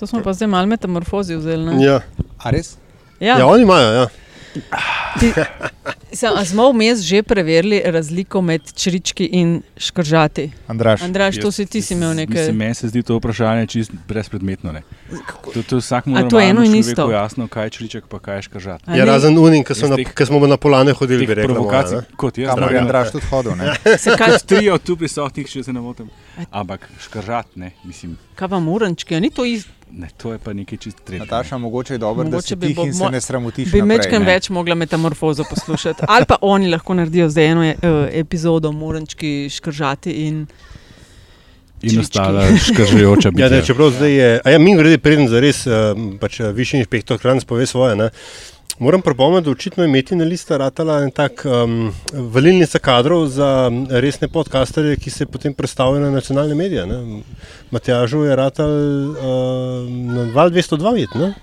To smo pa zdaj malo metamorfozi vzeli. ne? Ja. A res? Ja. Ja. oni imajo. Ja. Ti, sem, smo vmes že preverili razliko med črički in škržati? Andraš. Andraš, to si ti si imel Mislim, nekaj. meni se zdi to vprašanje čist brezpredmetno. Ne. To, to vsakmu je eno in isto? jasno, kaj je čriček, pa kaj je škržat. Ja, razen unim, ki na, smo na polane hodili, bi rekel. provokacij, kot jaz, dragem. Andraš tudi hodil. Ne? Se kaj, Tri od tu prisotnih, če se ne motim. Ampak škržat, ne, mislim, kaj vam urančki, a ni to isto? Ne, to je pa nekaj čist tretjega. Nataša, mogoče je dobro, da Mogoče si bi tih bo- in se ne sramotiš. Bi mečkam ne. več mogla metamorfozo poslušati. Ali pa oni lahko naredijo zdaj eno uh, epizodo Murančki, škržati in In ostala škržujoča Ja, ne, bitja. čeprav zdaj je, a ja, mi grede preden za res, uh, pač uh, višji inšpektor Kranc pove svoje. Ne. Moram pripomniti, da očitno je Metina lista ratala en tak um, valilnica kadrov za resne podcasterje, ki se potem predstavljajo na nacionalne medije. Ne. Matjažu je ratal uh, na val 202 vid, ne?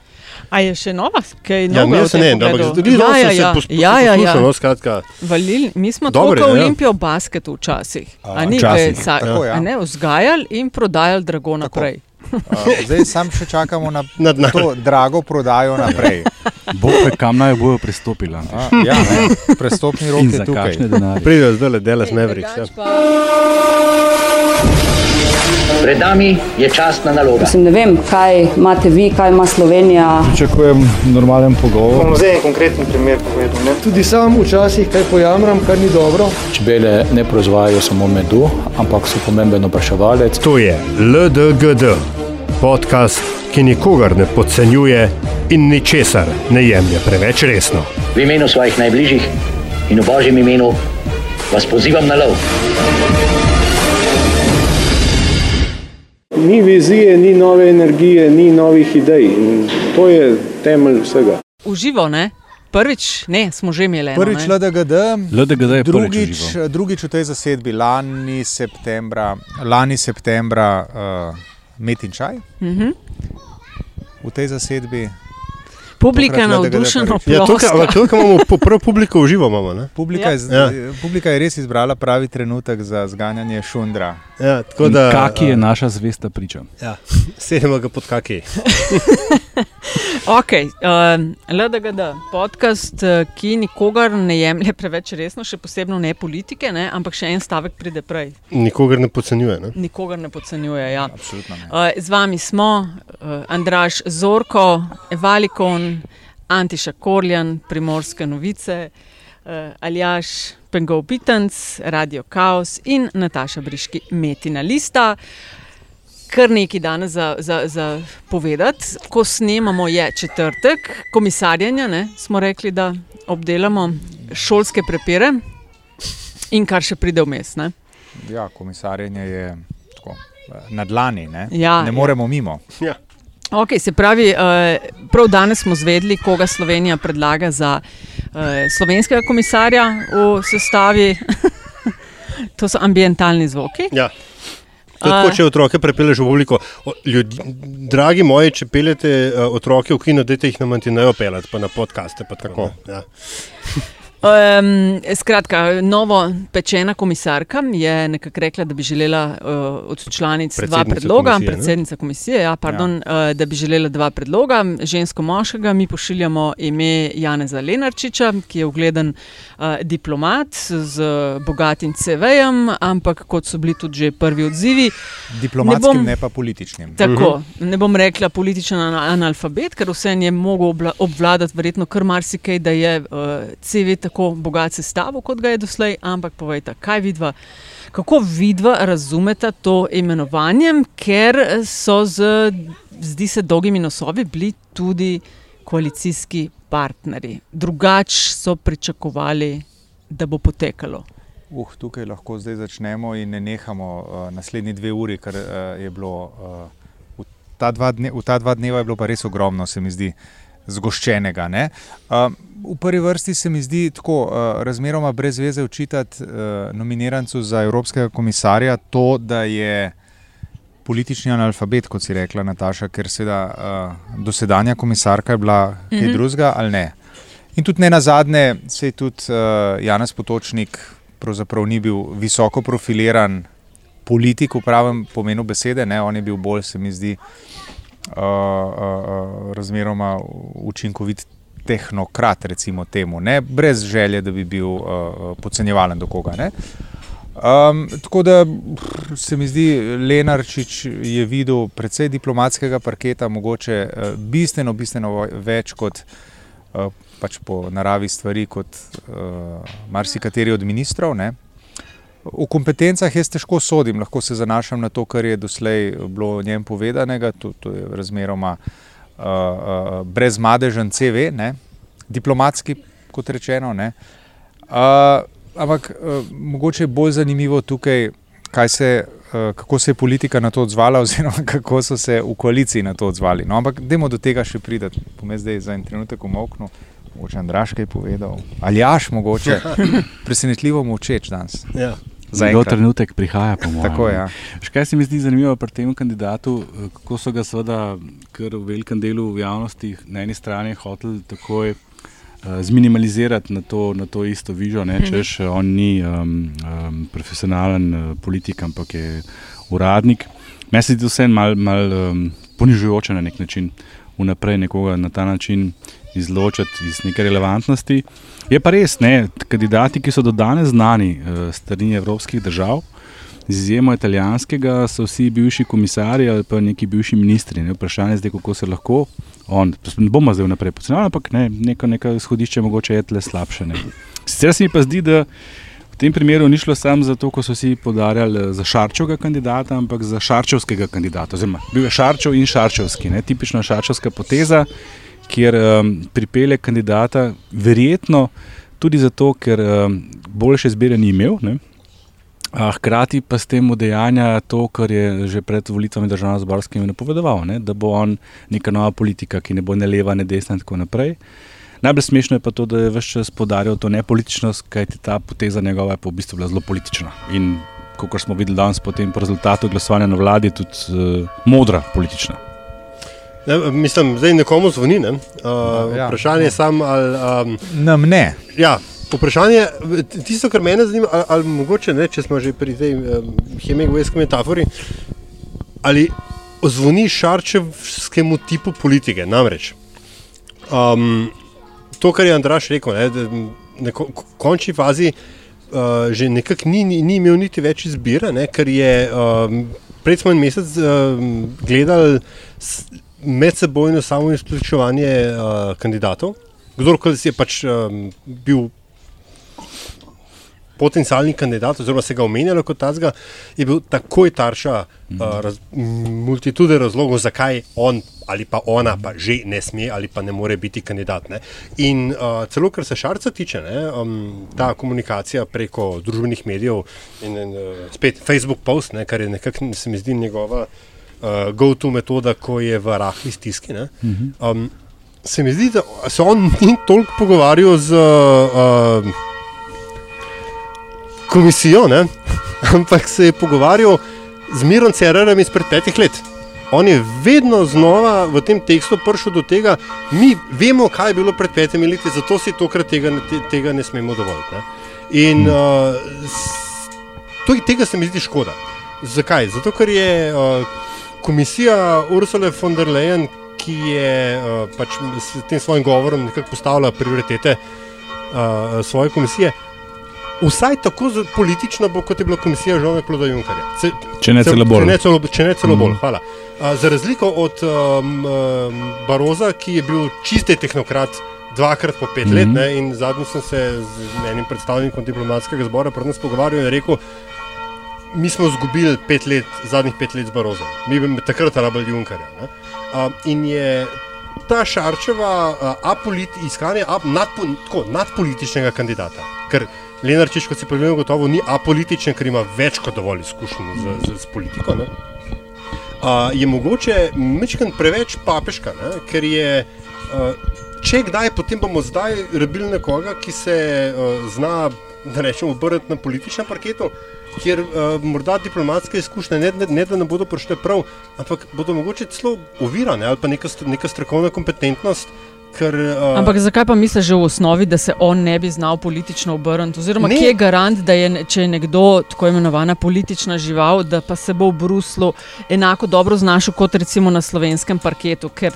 A je še nova? Kaj Ja, novega mi v se tem ne, ampak pogledu? zgodilo ja, se ja, se ja. pos- ja, ja, ja. no, skratka. Valil, mi smo Dobro tako je, ja. Olimpijo v basketu včasih. A ni včasih, sa, tako, ja. a ne, vzgajali in prodajali drago naprej. Uh, zdaj sam še čakamo na Na to drago prodajo naprej. Bog ve, kam naj bojo pristopili. Ja, ne, prestopni rok je za tukaj. Pridejo zdaj le Delas Mavericks. Ja. Pred nami je častna naloga. Mislim, ne vem, kaj imate vi, kaj ima Slovenija. Pričakujem normalen pogovor. bom zdaj en konkreten primer povedal. Ne? Tudi sam včasih kaj pojamram, kar ni dobro. Čebele ne proizvajajo samo medu, ampak so pomemben opraševalec. To je LDGD, podcast, ki nikogar ne podcenjuje in ničesar ne jemlje preveč resno. V imenu svojih najbližjih in v božjem imenu vas pozivam na lov. Ni vizije, ni nove energije, ni novih idej. In to je temelj vsega. Uživo, ne? Prvič, ne, smo že imeli. eno, Prvič. LDGD, LDGD je prvič drugič, užival. drugič v tej zasedbi, lani septembra, lani septembra uh, Metin Čaj. Mhm. V tej zasedbi Publika je navdušena. Ja, tukaj, ampak tukaj imamo po- prvo publiko uživo. Imamo, ne? publika, Ja. je, Ja. publika je res izbrala pravi trenutek za zganjanje šundra. ja, da, Kaki je naša zvesta priča. Ja, sedemo ga pod kaki. Ok, uh, LDGD, podcast, uh, ki nikogar ne jemlje preveč resno, še posebej ne politike, ne, ampak še en stavek pride prej. Nikogar ne podcenjuje. Ne? Nikogar ne podcenjuje. Ja. Absolutno ne. Uh, z vami smo uh, Andraš Zorko, Evalikon, Antiša Korjan, Primorske novice, uh, Aljaš Pengov Pitanc, Radio Chaos in Nataša Briški Metina Lista. Kar nekaj danes za, za, za povedati. Ko snemamo, je četrtek, komisarjanja, ne, smo rekli, da obdelamo šolske prepire in kar še pride vmes. ne. Ja, komisarjenje je tako, eh, na dlani, ne, Ja, ne ja. moremo mimo. Okay, se pravi, eh, prav danes smo zvedeli, koga Slovenija predlaga za eh, slovenskega komisarja v sestavi. to so ambientalni zvoki. Ja. Tako, če otroke prepelješ v publiko. O, Ljudje, dragi moji, če peljete uh, otroke v kino, dajte jih na Mantinejo peljati, pa na podkaste. Pa tako, ja. Um, skratka, novo pečena komisarka je nekako rekla, da bi želela uh, od članic dva predloga, komisije, ne? predsednica komisije, ja, pardon, ja. Uh, da bi želela dva predloga, žensko-moškega. Mi pošiljamo ime Janeza Lenarčiča, ki je ugleden uh, diplomat z bogatim CV-jem, ampak kot so bili tudi že prvi odzivi, Diplomatskim, Ne ne, bom- ne pa političnim. Tako, -huh. ne bom rekla političen ana- analfabet, ker vse je mogel obvladati verjetno kar marsikaj, da je uh, CV tako bogat sestavil, kot ga je doslej, ampak povejte, kaj vidva. Kako vidva razumeta to imenovanjem, ker so z, zdi se, dolgimi nosovi bili tudi koalicijski partnerji. Drugač so pričakovali, da bo potekalo. Uh, tukaj lahko zdaj začnemo in ne nehamo uh, naslednji dve uri, ker uh, je bilo uh, v, ta dne, v ta dva dneva je bilo pa res ogromno, se mi zdi, zgoščenega. ne. Uh, v prvi vrsti se mi zdi tako, uh, razmeroma brez veze učitati uh, nominirancu za evropskega komisarja to, da je politični analfabet, kot si rekla Nataša, ker seveda uh, dosedanja komisarka je bila kaj Mhm. drugega ali ne. In tudi ne na zadnje, se je tudi uh, Janez Potočnik pravzaprav ni bil visoko profiliran politik v pravem pomenu besede, ne? on je bil bolj, se mi zdi, uh, razmeroma učinkovit tehnokrat, recimo temu, ne? brez želje, da bi bil uh, podcenjevalen do koga. Ne? Um, tako da se mi zdi, Lenarčič je videl precej diplomatskega parketa, mogoče uh, bistveno, bistveno več kot uh, pač po naravi stvari, kot uh, marsikateri od ministrov. Ne? V kompetencah jaz težko sodim, lahko se zanašam na to, kar je doslej bilo o njem povedanega, to, to je razmeroma uh, uh, brezmadežen CV, ne? diplomatski, kot rečeno. Uh, ampak uh, mogoče je bolj zanimivo tukaj, se, uh, kako se je politika na to odzvala, oziroma kako so se v koaliciji na to odzvali. No, ampak, dajmo do tega še prideti, pomeni zdaj za en trenutek umoknu. Mogoče Andraš kaj povedal, ali jaš mogoče, presenetljivo močeč danes. Ja. Zelo trenutek prihaja, po mojem. Tako. Ja. Kaj se mi zdi zanimivo pri tem kandidatu, kako so ga seveda, ker v velikem delu v javnosti na eni strani hoteli takoj uh, zminimalizirati na to, na to isto vižo, ne, češ on ni um, um, profesionalen uh, politik, ampak je uradnik. Meni se zdi vse malo mal, um, ponižujoče na nek način, vnaprej nekoga na ta način izločiti iz neke relevantnosti. Je pa res, da kandidati, ki so do danes znani uh, strani evropskih držav, z izjemo italijanskega, so vsi bivši komisarji ali pa neki bivši ministri. Ne? Vprašanje je, kako se lahko on, ne bomo zdaj vnaprej pocenili, ampak ne, neko, neko izhodišče mogoče je tle slabše. Ne? Sicer se mi pa zdi, da. Tem primeru ni šlo samo zato, ko so vsi podarjali za šarčovega kandidata, ampak za šarčovskega kandidata. Oziroma, bil je šarčov in šarčovski, ne? tipična šarčovska poteza, kjer um, pripelje kandidata, verjetno tudi zato, ker um, boljše izbire ni imel. Ne? A hkrati pa s tem udejanja to, kar je že pred volitvami državno-zborskimi napovedoval, ne? da bo on neka nova politika, ki ne bo ne leva, ne desna in tako naprej. Najbolj smešno je pa to, da je vse čas podaril to nepolitičnost, kajti ta poteza njegova je pa v bistvu bila zelo politična. In kot smo videli danes po tem rezultatu glasovanja na vladi, tudi uh, modra politična. Ne, mislim, da nekomu zvoni. Ne? Uh, ja, vprašanje je samo, ali. Um, Nam ne. Ja, vprašanje, tisto, kar me zanima, ali, ali mogoče ne, če smo že pri tej um, hemijski metafori, ali zvoni šarčevskemu tipu politike. Namreč, um, to, kar je Andraš rekel, ne, da v končni fazi uh, že nekako ni, ni, ni imel niti več izbire, ne, ker je um, pred smo en mesec um, gledali medsebojno samo izključevanje uh, kandidatov. Kdorkoli je pač um, bil potencijalni kandidat, oziroma se ga omenjalo kot tazga, je bil takoj tarša uh, raz, multitude razlogov, zakaj on ali pa ona pa že ne sme ali pa ne more biti kandidat. Ne. In uh, celo, kar se šarca tiče, ne, um, ta komunikacija preko družbenih medijev in, in uh, spet Facebook post, ne, kar je nekako, se mi zdi, njegova uh, go-to metoda, ko je v rahli stiski. Um, se mi zdi, da se on ni toliko pogovarjal z uh, komisijo, ne? ampak se je pogovarjal z Mirom Cererem izpred petih let. On je vedno znova v tem tekstu prišel do tega, mi vemo, kaj je bilo pred petimi leti, zato si tokrat tega, te, tega ne smemo dovoliti. Ne? In uh, to, tega se mi zdi škoda. Zakaj? Zato, ker je uh, komisija Ursula von der Leyen, ki je uh, pač s tem svojim govorom nekako postavila prioritete uh, svoje komisije. Vsaj tako politično bo, kot je bila komisija Žona Kloda Junkarja. Ce, če ne celo bolj. Če ne celo, če ne celo bolj. Mm. Uh, za razliko od um, um, Baroza, ki je bil čiste tehnokrat dvakrat po pet mm -hmm. let, ne, in zadnjič sem se z enim predstavnikom diplomatskega zbora pogovarjal in rekel, mi smo izgubili pet let, zadnjih pet let z Barozom, mi bi takrat rabili Junkarja. Uh, in je ta Šarčeva uh, apolit, iskanje ap, nadpo, tako, nadpolitičnega kandidata. Ker Lenarčič, kot si povedal, gotovo ni apolitičen, ker ima več kot dovolj izkušenj z, z, z politiko. Ne? Uh, je mogoče mečkaj preveč papeška, ne? ker je. Uh, Če kdaj, potem bomo zdaj rabili nekoga, ki se uh, zna, da rečemo, obrniti na političnem parketu, kjer uh, morda diplomatske izkušnje ne, ne, ne da ne bodo prišle prav, ampak bodo mogoče celo ovirane ali pa neka, neka strokovna kompetentnost ker, uh, Ampak zakaj pa misliš že v osnovi, da se on ne bi znal politično obrniti? Oziroma, Ne. kje je garant, da je, če je nekdo tako imenovana politična žival, da pa se bo v Bruslu enako dobro znašel kot recimo na slovenskem parketu? Ker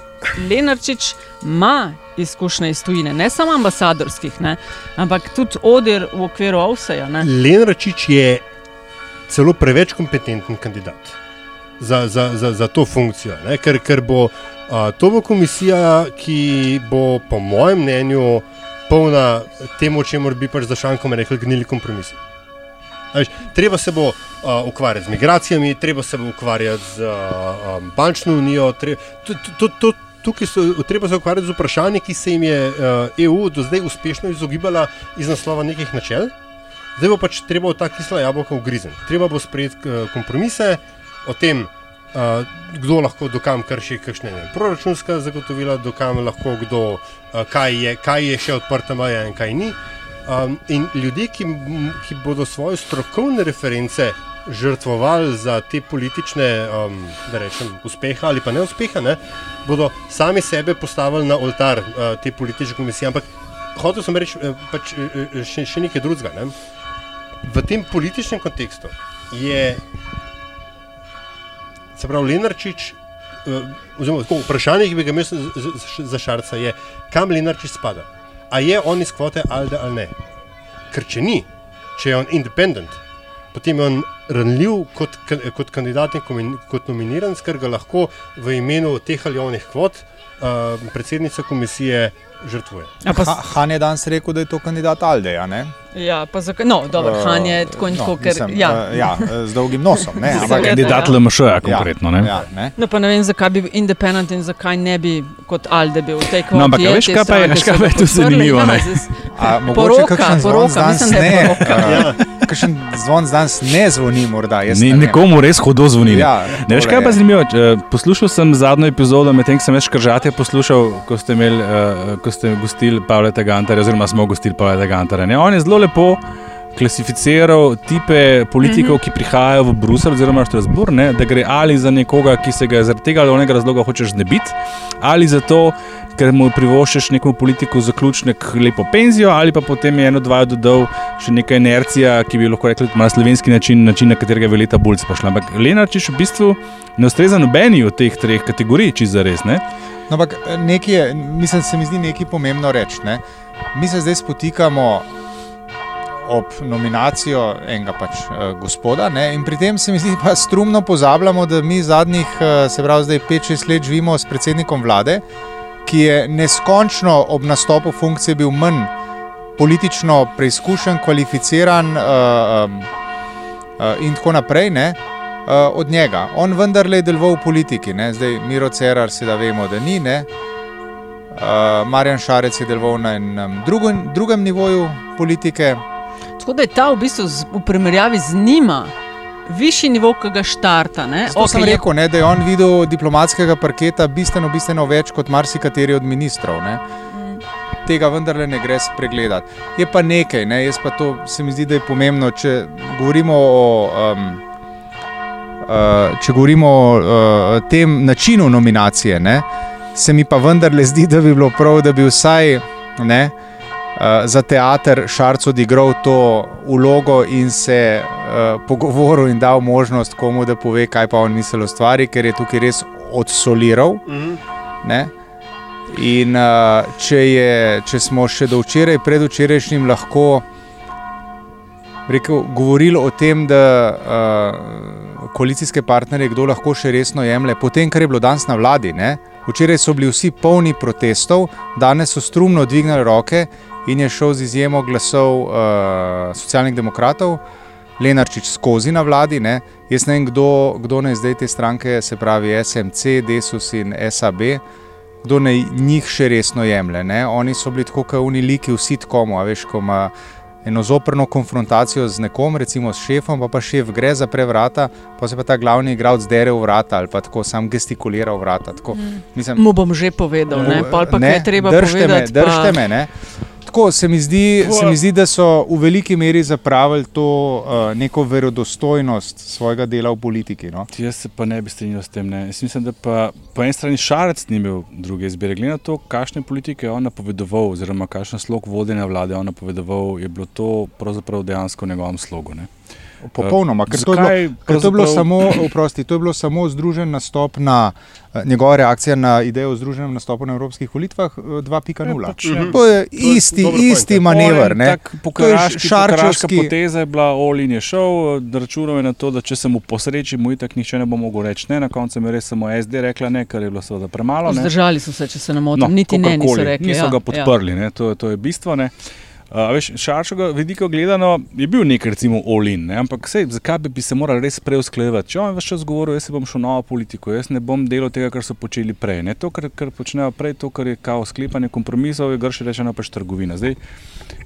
Lenarčič ima izkušnje iz tujine, ne samo ambasadorskih, ne, ampak tudi odir v okviru OVSE-ja. ne. Lenračič je celo preveč kompetenten kandidat za, za, za, za to funkcijo. Ne? Ker, ker bo a, to bo komisija, ki bo, po mojem mnenju, polna temu, čemu bi pač za šankom rekli, gnili kompromisi. Veš, treba se bo uh, ukvarjati z migracijami, treba se bo ukvarjati z uh, um, bančno unijo. Tre, to, to, tukaj se, treba se ukvarjati z vprašanji, ki se jim je uh, EU do zdaj uspešno izogibala iz naslova nekih načel. Zdaj bo pač treba v ta kisla jabolka ugrizen. Treba bo sprejeti uh, kompromise o tem, uh, kdo lahko dokam krši kakšne ne, proračunska zagotovila, dokam lahko kdo, uh, kaj, je, kaj je še odprta meja in kaj ni. Um, in ljudje, ki, ki bodo svoje strokovne reference žrtvovali za te politične, um, da rečem, uspeha ali pa neuspeha, ne, bodo sami sebe postavili na oltar uh, te politične komisije. Ampak hotel sem reči pač, še, še nekaj drugega. Ne. V tem političnem kontekstu je, se pravi, Lenarčič. Uh, oziroma, tako, vprašanje, ki bi ga imel za, Šarca, je, kam Lenarčič spada. A je on iz kvote Alde ali ne? Ker če ni, če je on independent, potem je on ranljiv kot, kot kandidat in kot nominiran, ker ga lahko v imenu teh ali onih kvot uh, predsednica komisije žrtvuje. A pa Ha, Han je danes rekel, da je to kandidat Aldeja. Ne? Ja, pa zakaj? No, dobro, Eh, Han je tako in no, tako, ker. mislim, Ja. eh, ja, z dolgim nosom. Ne? Ampak, Kandidat ja. LMŠ-ja konkretno. ne. ja, ne? No, pa ne vem, zakaj bi bil independent in zakaj ne bi kot Alde bil v tej kvoti. No, ampak Je, veš, kaj pa je- veš, kaj pa je tu zanimivo, ja, ne? zdaj- A, mogoče Poroka, poroka, mislim, da je ne. poroka. eh, Kakšen zvon danes ne zvoni, morda. ne vem. nekomu res hudo zvonili. Ja, Ne veš, kaj pa je. zanimivo? Eh, Poslušal sem zadnjo epizodo, medtem ko sem več kržate poslušal, ko ste, imeli, uh, ko ste gostili Pavleta Gantara, oziroma smo gostili Pavleta Gantara. Ne? On je zelo lepo klasificiral tipe politikov, mm -hmm. ki prihajajo v Bruselj oziroma v Strasbourg, ne? da gre ali za nekoga, ki se ga zaradi tega ali onega razloga hočeš znebiti, ali zato, ker mu privoščiš nekomu politiku zaključnek lepo penzijo, ali pa potem je eno, dva dodal še neka inercija, ki bi lahko rekli, ima slovenski način, način na katerega je leta Bulc prišla. Ampak Lenarčič v bistvu ne ustreza nobeni od teh treh kategorij, če za res. No, ampak nekaj je, mislim, se mi zdi nekaj pomembno reči. Ne? Mi se zdaj spotikamo ob nominacijo enega pač uh, gospoda, ne? in pri tem se mi zdi pa strumno pozabljamo, da mi zadnjih, uh, se pravi, zdaj 5-6 let živimo s predsednikom vlade, ki je neskončno ob nastopu funkcije bil manj politično preizkušen, kvalificiran uh, um, uh, in tako naprej. Ne? Uh, od njega. On vendarle je deloval v politiki, ne? zdaj Miro Cerar, se da vemo, da ni. Ne? Uh, Marjan Šarec je deloval na enem drugem, drugem nivoju politike. Tako da je ta v bistvu v primerjavi z njima višji nivo, ki ga štarta. Ne? To sem Okej, je- rekel, ne, da je on videl diplomatskega parketa bistveno, bistveno več kot marsikateri od ministrov. Ne. Tega vendarle ne gre spregledati. Je pa nekaj, ne, jaz pa to se mi zdi, da je pomembno, če govorimo o. Um, Uh, če govorimo o uh, tem načinu nominacije, ne, se mi pa vendarle zdi, da bi bilo prav, da bi vsaj ne, uh, za teater Šarc odigral to vlogo in se uh, pogovoril in dal možnost komu, da pove, kaj pa on misli o stvari, ker je tukaj res odsoliral. Ne? In uh, če, je, če smo še do včeraj, predvčerajšnjim lahko rekel, govorili o tem, da uh, koalicijske partnerje kdo lahko še resno jemlje, potem, kar je bilo danes na vladi. Ne? Včeraj so bili vsi polni protestov, danes so strumno dvignili roke in je šel z izjemo glasov uh, socialnih demokratov. Lenarčič skozi na vladi, ne? jaz ne vem, kdo, kdo naj zdaj te stranke, se pravi SMC, Desus in SAB, kdo naj njih še resno jemlje. Ne? Oni so bili tako, kot uniliki v sitkomu, a veš, ko ima eno zoprno konfrontacijo z nekom, recimo s šefom, pa pa šef gre za prevrata, pa se pa ta glavni igralec dere v vrata ali pa tako sam gestikulira v vrata. Tako, mislim, Mu bom že povedal, ne, pol pa ne, kaj je treba držte povedati. Me, držte pa... me, ne. Tako, se mi, zdi, se mi zdi, da so v veliki meri zapravili to uh, neko verodostojnost svojega dela v politiki. No? Jaz se pa ne bi strinjal s tem. Ne. Jaz mislim, da pa po eni strani Šarec ni imel druge izbire. Glede na to, kakšne politike je on napovedoval, oziroma kakšen slog vodenja vlade je on napovedoval, je bilo to pravzaprav dejansko v njegovem slogu. Ne. Popolnoma, ker, to je, Zakaj bilo, ker to, je bilo samo, oprosti, to je bilo samo združen nastop na eh, njegova reakcija na idejo o združenem nastopu na evropskih volitvah eh, 2.0. Ja, pač, ja. To je isti, isti ja. manever. ne. To je Pokaraški, pokaraška šarčevski. poteza je bila, Olin je šel, računal je na to, da če se mu posreči, mu itak nihče ne bo mogel reči ne. Na koncu je res samo SD rekla ne, kar je bilo seveda premalo. Ne. Vzdržali so se, če se ne motim. Niti ne, niso rekli. Niso ja, ga podprli, ja. to, to je bistvo. Ne. Uh, veš, šarčega vidika gledano je bil nek, recimo, Olin, ne? ampak sej, zakaj bi, se morali res preusklajevati? Če on več čas govoril, jaz se bom šel novo politiko, jaz ne bom delal tega, kar so počeli prej. Ne? To, kar, kar počnejo prej, to, kar je kao sklepanje kompromisov, je grše rečeno pač trgovina. Zdaj,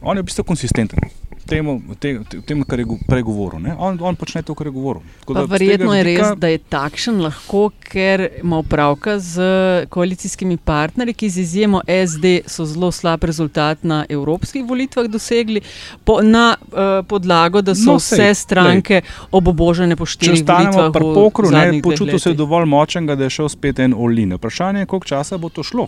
on je v bistvu konsistenten. Temu, te, te, temu, kar je prej govoril. ne. On, on počne to, kar je govoril. Tako da verjetno je vidika- res, da je takšen lahko, ker ima opravka z koalicijskimi partnerji, ki z izjemo SD so zelo slab rezultat na evropskih volitvah dosegli, po, na uh, podlago, da so No, sej, vse stranke obobožene po Če štirih ostanemo volitvah. pri pokru, ne, počutil se je dovolj močen, da je šel spet en olin. Vprašanje je, koliko časa bo to šlo.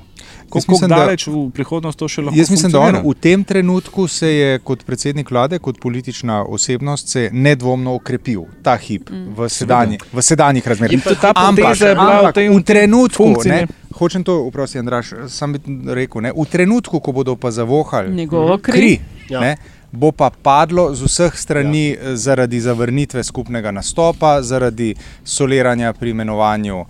Koliko mislim, mislim, da- daleč v prihodnost to še lahko Jaz mislim, da on v tem trenutku se je kot predsednik vlade, kot politična osebnost, se je nedvomno okrepil ta hip Mm. v, sedanji, v sedanjih razmerah. In tudi ta poteza je bila v trenutku, funkciji, ne, ne. hočem to, vprosti, Andraš, sam bi rekel, ne, v trenutku, ko bodo pa zavohali Njegovo kri. kri Ja. ne, bo pa padlo z vseh strani ja. zaradi zavrnitve skupnega nastopa, zaradi soliranja pri imenovanju uh,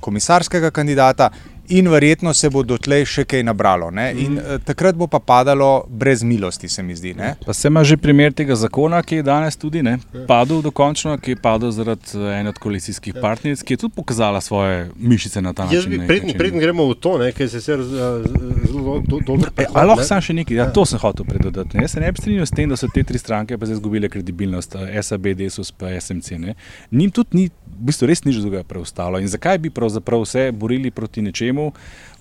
komisarskega kandidata. In verjetno se bo dotlej še kaj nabralo. Ne? In uh, takrat bo pa padalo brez milosti, se mi zdi. Ne? Pa se ima že primer tega zakona, ki je danes tudi ne, padel dokončno, ki je padel zaradi eh, ene od koalicijskih partneric, ki je tudi pokazala svoje mišice na ta Jaz način. bi, na nek preden, način. preden gremo v to, ne, ker se sicer uh, zelo do, dobro E, a lahko sam še nekaj, ja, to sem hotel predodati. ne. Jaz se ne bi strinjal s tem, da so te tri stranke pa zdaj izgubile kredibilnost, eh, SAB, DSUS pa SMC. Ne. Njim tudi ni, v bistvu res nič drugega preostalo. In zakaj bi pravzaprav se borili proti nečemu,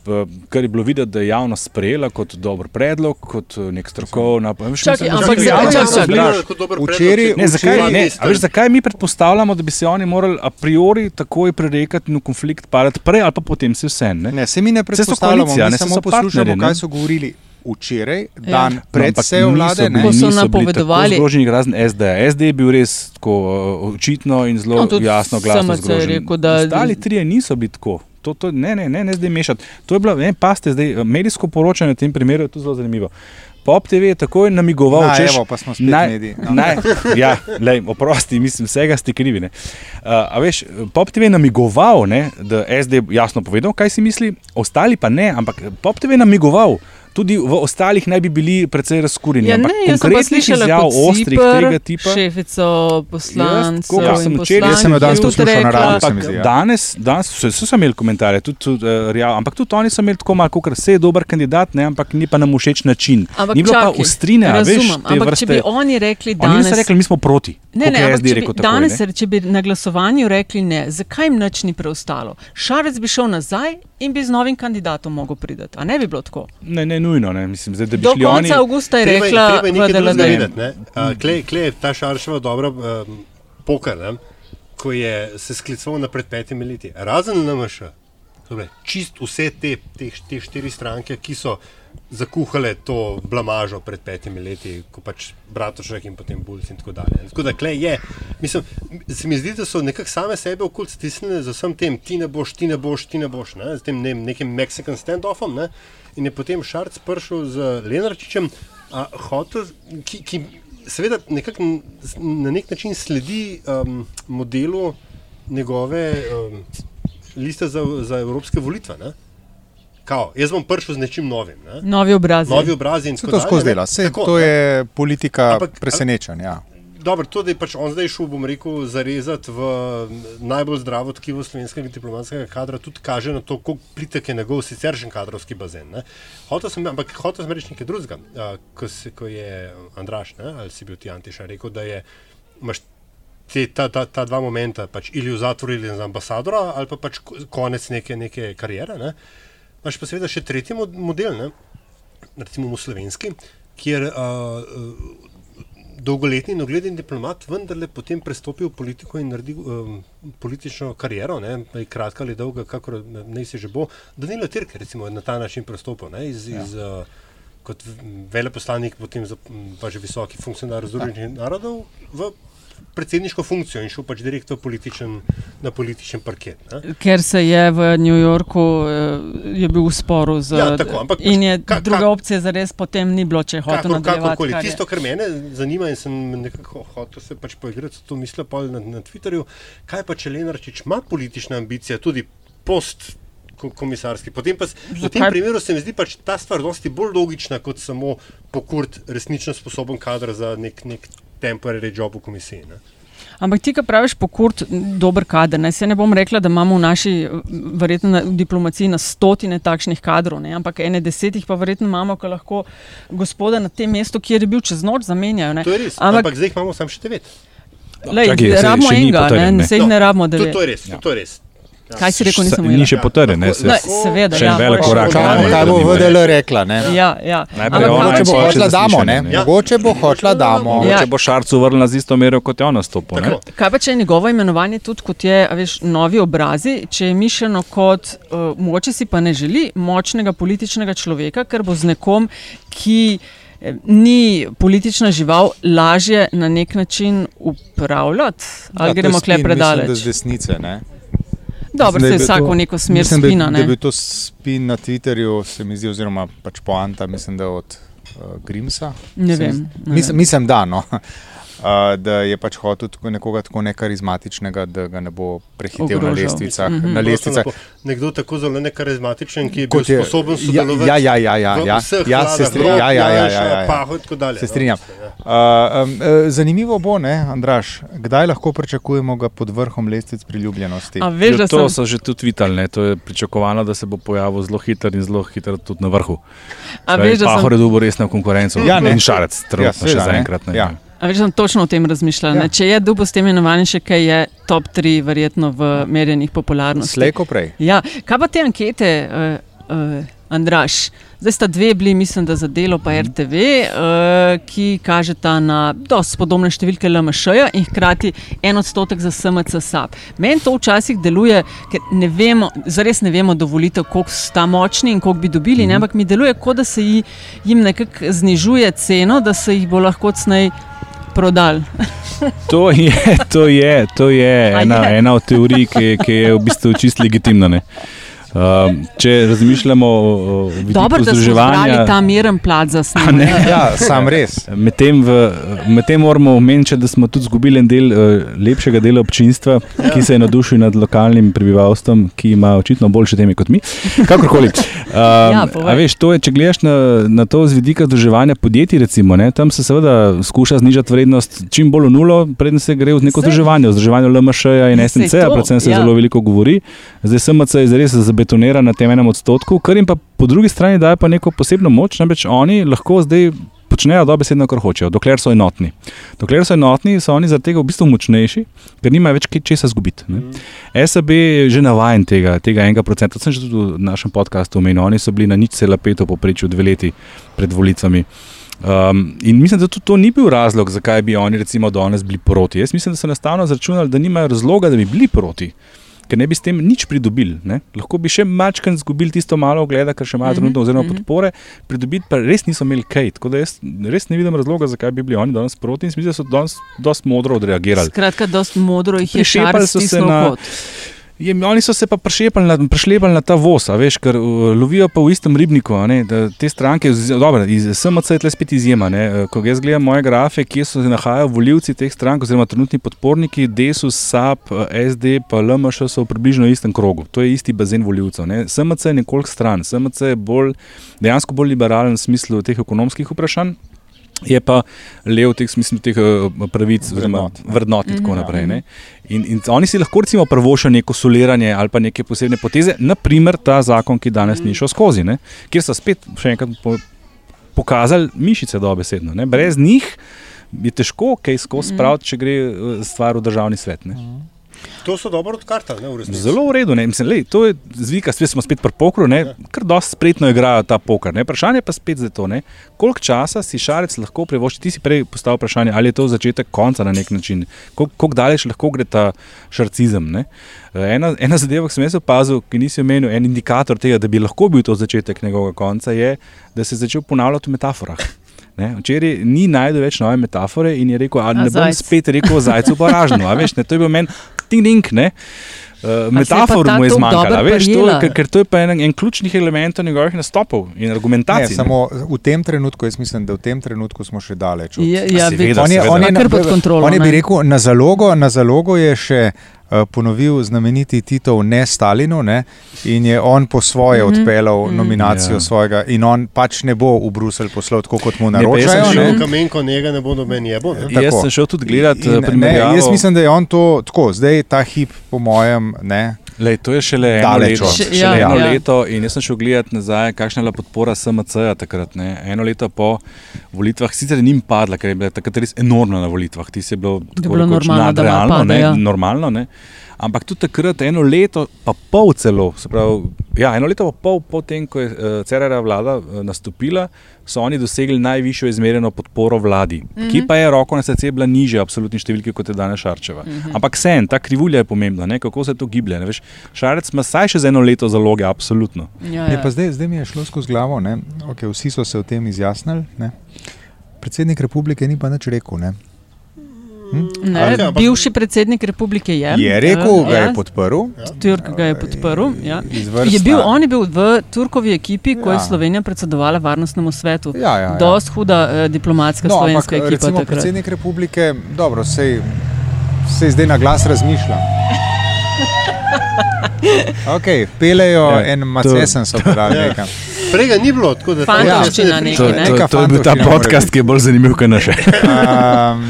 v- kar je bilo videti, da je javnost sprejela kot dober predlog, kot eh, nek strokovna. Čakaj, ampak da- za- javnost čakaj, so bili- čakaj. Včeraj- Ne, zakaj, ne, a veš, zakaj mi predpostavljamo, da bi se oni morali a priori takoj prerekati in v konflikt padati prej ali pa potem se vse? Ne? Ne, se mi ne predpostavljamo, koalicija, mi ne, samo so poslušamo, kaj so govorili včeraj, Ja. dan No, pred ampak sejo vlade. Ko so napovedovali- tako Zgroženi razen SD. SD je bil res tako uh, očitno in zelo No, no, jasno glasno je rekel, da- Ostali trije niso bili tako. To, to, ne, ne, ne, ne zdaj mešati. To je bilo, ne, paste, zdaj, eh, medijsko poročanje v tem primeru je tudi zelo zanimivo. Pop TV je takoj namigoval, Na, češ, evo, pa smo spet naj, mediji. No. naj, ja, lej, oprosti, mislim, vsega ste krivi. ne. Uh, veš, Pop TV je namigoval, ne, da SD jasno povedal, kaj si misli, ostali pa ne, ampak Pop TV je namigoval. Tudi v ostalih naj bi bili precej razkurjeni. Ja, ampak ne, pa konkretnih slišala izjav, kot ostrih tega tipa. šefico poslancev tako kot sem in včeraj- Jaz sem jo danes poslušal na radiju, zdi, ja. danes, danes so, so, so imeli komentarje, tudi, tudi, uh, real, ampak tudi oni so imeli tako malo, kot se je dober kandidat, ne, ampak ni pa nam všeč način. Ampak ni bilo pa čakaj, ostrine, a veš, razumem, te ampak vrste. če bi oni rekli Oni danes, niso rekli, mi smo proti. Ne, ne, je ampak če bi, takoj, danes, ne. če bi na glasovanju rekli ne, zakaj jim nič ni preostalo? Šarec bi šel nazaj in bi z novim kandidatom mogel priti. A ne bi bilo tako? Ne, ne nujno, ne. mislim, zdaj, da bi Do šli oni. konca avgusta je Treba je- rekla, treba je videti, ne. Uh, Klej kle je ta šarševa dobra um, poker, ne, ko je se skliceval na pred petimi leti. Razen LMŠ, torej, čist vse te, te, te štiri stranke, ki so zakuhale to blamažo pred petimi leti, ko pač Bratošek in potem Bulc in tako dalje. Tako da klej je, mislim, se mi zdi, da so nekako same sebe okoli stisnile z vsem tem, ti ne boš, ti ne boš, ti ne boš, ne, z tem ne, nekim Mexican standoffom, ne, in je potem Šarc prišel z Lenarčičem, a, hotel, ki, ki seveda nekako n- s- na nek način sledi um, modelu njegove um, liste za, za evropske volitve. Ne? Kao, jaz bom prišel z nečim novim. Ne? Novi obrazi. Novi obrazi in Se tako to skozi dela, Sej, Tako, to ne. je politika Ampak- presenečenja. Ja. Dobro, to, da je pač on zdaj šel, bom rekel, zarezati v najbolj zdravo tkivo slovenskega diplomatskega kadra, tudi kaže na to, koliko plitek je njegov siceršen kadrovski bazen. ne. Hotel sem, ampak hotel sem reči nekaj drugega, a, ko, se, ko je Andraš, ne, ali si bil ti Antiša, rekel, da je, imaš te, ta, ta, ta dva momenta, pač ali v zatvoru ali za ambasadora, ali pa pač ko- konec neke, neke karijere. Ne. Imaš pa seveda še tretji mod- model, ne, recimo v slovenski, kjer uh, dolgoletni in ogledni diplomat vendarle potem prestopi v politiko in naredi um, politično kariero, ne, kratka ali dolga, kako naj se že bo. Danilo Tirke, recimo, na ta način prestopil ne, iz, ja. iz, uh, kot veleposlanik, potem za, pa že visoki funkcionar Združenih narodov v predsedniško funkcijo in šel pač direktno političen, na političen parket. Ne? Ker se je v New Yorku je bil v sporu z ja, tako, ampak, in je ka, druga ka, opcija za res potem ni bilo, če hoče nadaljevati. Kar Tisto, kar mene zanima in sem nekako hotel se pač poigrati, to mislil pa na, na Twitterju, kaj pa če Lenarčič ima politična ambicija tudi post komisarski. Potem pa v tem primeru se mi zdi pač ta stvar dosti bolj logična, kot samo pokurt resnično sposoben kader za nek, nek temporary job v komisiji. Ne? Ampak ti, ki praviš, pokurt, dober kader. Ne? Se ne bom rekla, da imamo v naši verjetno, na, v diplomaciji na stotine takšnih kadrov, ne? ampak ene desetih pa verjetno imamo, ki lahko gospoda na tem mestu, kjer je bil čez noč, zamenjajo. Ne? To je res, ampak, ampak zdaj imamo samo še devet. Lej, Čaki, rabimo enega, ne, ne, ne, ne rabimo devet. To, to je res. Ja. To je res. Ja. Kaj si rekel, nisem videl? Ni še potrjen, ne se. Seveda, še en ja, velik korak. Kaj bo VDL rekla? Ne? Ja, ja. Najprej ona bo hotla damo, ne? Ja. Mogoče bo hotla damo. Ja. Mogoče bo Šarcu vrnila z isto mero, kot je ona stopila. Kaj pa če je njegovo imenovanje tudi kot je, veš, novi obrazi, če je mišljeno kot, uh, mogoče si pa ne želi močnega političnega človeka, ker bo z nekom, ki eh, ni politična žival, lažje na nek način upravljati? Ali ja, gremo kle predaleč? Z desnice, ne? Dobro, se vsako to, neko smer mislim, spina. Da, da je bil to spin na Twitterju, se mi zdi, oziroma pač poanta, mislim, da od uh, Grimsa. Ne vem. Ne mislim, vem. mislim, da no. Uh, da je pač hotel tako nekoga tako nekarizmatičnega, da ga ne bo prehitel Ogrožal. na lestvicah. Mm -hmm. na lestvicah. Nekdo tako zelo nekarizmatičen, ki je bil je, sposoben ja, sodelovati. Ja, ja, ja, ja, ja. ja, se strinjam. Ja, ja, ja, ja, ja, ja. Se strinjam. Uh, um, zanimivo bo, ne, Andraš, kdaj lahko pričakujemo ga pod vrhom lestvic priljubljenosti? Veš, ja, to sem... so že tudi vitali, to je pričakovano, da se bo pojavil zelo hiter in zelo hiter tudi na vrhu. Pahor je dobil resno konkurenco. Ja, ne. In šarec, trenutno ja, še zaenkrat. Ja. A veš, sem točno o tem razmišljal. Ja. Če je dubo s tem imenovanjem, še kaj je top 3, verjetno v merjenih popularnosti. Slejko prej. Ja. Kaj pa te ankete, uh, uh, Andraš? Zdaj sta dve bili, mislim, da za delo pa RTV, uh, ki kažeta na dosti podobne številke LMŠ-ja in hkrati en odstotek za SMC SAP. Meni to včasih deluje, ker ne vemo, zares ne vemo dovolite, koliko sta močni in koliko bi dobili, mm -hmm. ne, ampak mi deluje, kot da se jim nekako znižuje ceno, da se jih bo lahko cnej prodali. to je, to je, to je ena, je? ena od teorij, ki, ki je v bistvu čisto legitimna. Uh, če razmišljamo o tem, da se lahko ta miren plat za snemanje. Ja, sam res. Medtem med moramo omeniti, da smo tudi izgubili en del uh, lepšega dela občinstva, ja. ki se je navdušil nad lokalnim prebivalstvom, ki ima očitno boljše teme kot mi. Kakorkoli. Uh, ja, veš, je, če gledaš na, na to z vidika združevanja podjetij, recimo, ne, tam se seveda skuša znižati vrednost čim bolj v nulo, predtem se gre v neko združevanje, v združevanju LMŠ-ja in SNC-ja, predvsem se ja. zelo veliko govori. Zdaj SMC je res zabezpečen betonira na tem enem odstotku, kar jim pa po drugi strani daje pa neko posebno moč, namreč oni lahko zdaj počnejo dobesedno, kar hočejo, dokler so enotni. Dokler so enotni, so oni zaradi tega v bistvu močnejši, ker nimajo več česa izgubiti. Mm. SAB je že navaden tega, tega enega procenta, to sem že tudi v našem podkastu omenil, oni so bili na nič cela peto poprečju dve leti pred volitvami. Um, in mislim, da tudi to ni bil razlog, zakaj bi oni recimo danes bili proti. Jaz mislim, da so enostavno zračunali, da nimajo razloga, da bi bili proti ker ne bi s tem nič pridobili. Ne? Lahko bi še malčkrat izgubili tisto malo ogleda, kar še imajo mhm, trenutno, oziroma mhm. podpore, pridobiti pa res niso imeli kaj. Tako da jaz res ne vidim razloga, zakaj bi bili oni danes proti in mislim, da so danes dosti modro odreagirali. Skratka, dosti modro jih je še šepali so se na. Pot. Je, oni so se pa prešlepali na ta voz, veš, ker uh, lovijo pa v istem ribniku. Ne, te stranke, dobro, iz SMC je tle spet izjema. Ne, uh, ko jaz gledam moje grafe, kje se nahajajo voljivci teh strank, oziroma trenutni podporniki, DESUS, SAP, SD, pa LMŠ so v približno istem krogu. To je isti bazen voljivcev. Ne. SMC je nekoliko stran, SMC je bolj, dejansko bolj liberalen v smislu teh ekonomskih vprašanj je pa lev teh, mislim, teh eh, pravic, oziroma vrednot in tako mhm. naprej. In, in oni si lahko recimo prvošajo neko soliranje ali pa neke posebne poteze, naprimer ta zakon, ki danes ni šel skozi, ne? kjer so spet še enkrat po, pokazali mišice dobesedno. Ne? Brez njih je težko kaj skozi mhm. spraviti, če gre eh, stvar v državni svet. Ne? To so dobro odkartali, ne v resnici. Zelo v redu, ne. Mislim, lej, to je zvika, spet smo spet pri pokru, ne, kar dosti spretno igrajo ta poker. Ne. Vprašanje pa spet za to, ne. koliko časa si šarec lahko privošči. Ti si prej postavil vprašanje, ali je to začetek konca na nek način, Kol, koliko daleč lahko gre ta šarcizem. Ne. Ena, ena zadeva, ki sem jaz opazil, ki nisi omenil, en indikator tega, da bi lahko bil to začetek njegovega konca, je, da se je začel ponavljati v metaforah. Ne, včeraj ni najdel več nove metafore in je rekel: Ali ne bom zajec. spet rekel zajcu poražno. a Veš, ne, to je bil meni ting ding. Ne. Uh, pa metafor ta mu je dobro veš, to, ker, ker to je pa en, en ključnih elementov njegovih nastopov in Ne, argumentacij. ne. samo v tem trenutku, jaz mislim, da v tem trenutku smo še daleč. od- Ja, ja, seveda. On je, seveda. on je, kontrolo, on je bi rekel, na zalogo, na zalogo je še ponovil znameniti Titov ne Stalinu ne, in je on po svoje mm -hmm. odpeljal mm, nominacijo Ja. yeah. svojega in on pač ne bo v Bruselj poslal tako, kot mu Ne, pa jaz sem naročajo. šel- ne. Kamenko njega ne bo noben jebo. Ne? Jaz tako. sem šel tudi gledat In- eh, ne, primerjavo. Jaz mislim, da je on to tako, zdaj ta hip, po mojem, ne. Lej, to je šele eno, Daleč leto. Še- šele ja, eno ja. leto. In jaz sem šel gledat nazaj, kakšna je bila podpora SMC-ja takrat. Ne. Eno leto po volitvah, sicer ni jim padla, ker je bila takrat res enormna na volitvah. Ti je bilo tako bilo rekoč normalno, da malo nadrealno, pade, ne, ja. normalno. Ne. Ampak tudi takrat, eno leto, pa pol celo, se pravi, ja, eno leto pa pol po tem, ko je uh, Cerera vlada uh, nastopila, so oni dosegli najvišjo izmerjeno podporo vladi, mm -hmm. ki pa je roko na srce bila nižja absolutni številki kot je danes Šarčeva. Mm -hmm. Ampak sen, ta krivulja je pomembna, ne, kako se to giblje. ne, veš. Šarec ima saj še za eno leto zaloge, absolutno. Ja, Je ja. pa zdaj, zdaj mi je šlo skozi glavo, ne. okay, vsi so se o tem izjasnili. Ne. Predsednik republike ni pa nič rekel. Ne. Ne, Okej, ampak- bivši predsednik republike je. Je rekel, eh, ga je ja, podprl. Turk ga je podprl. Ja. Je bil, on je bil v Turkovi ekipi, ko je Ja. Slovenija predsedovala varnostnemu svetu. Ja, ja, ja. Dost huda eh, diplomatska No, ampak slovenska ekipa. recimo predsednik republike, dobro, sej, sej zdaj na glas razmišlja. Okay, pelejo Ja, en to- macesen so podali Ja. nekam. Prej ga ni bilo, tako da Fantovščina Ja, nekaj, To, ne? to, Neka to je bil ta podcast, ki je bolj zanimiv, kot naše. Um,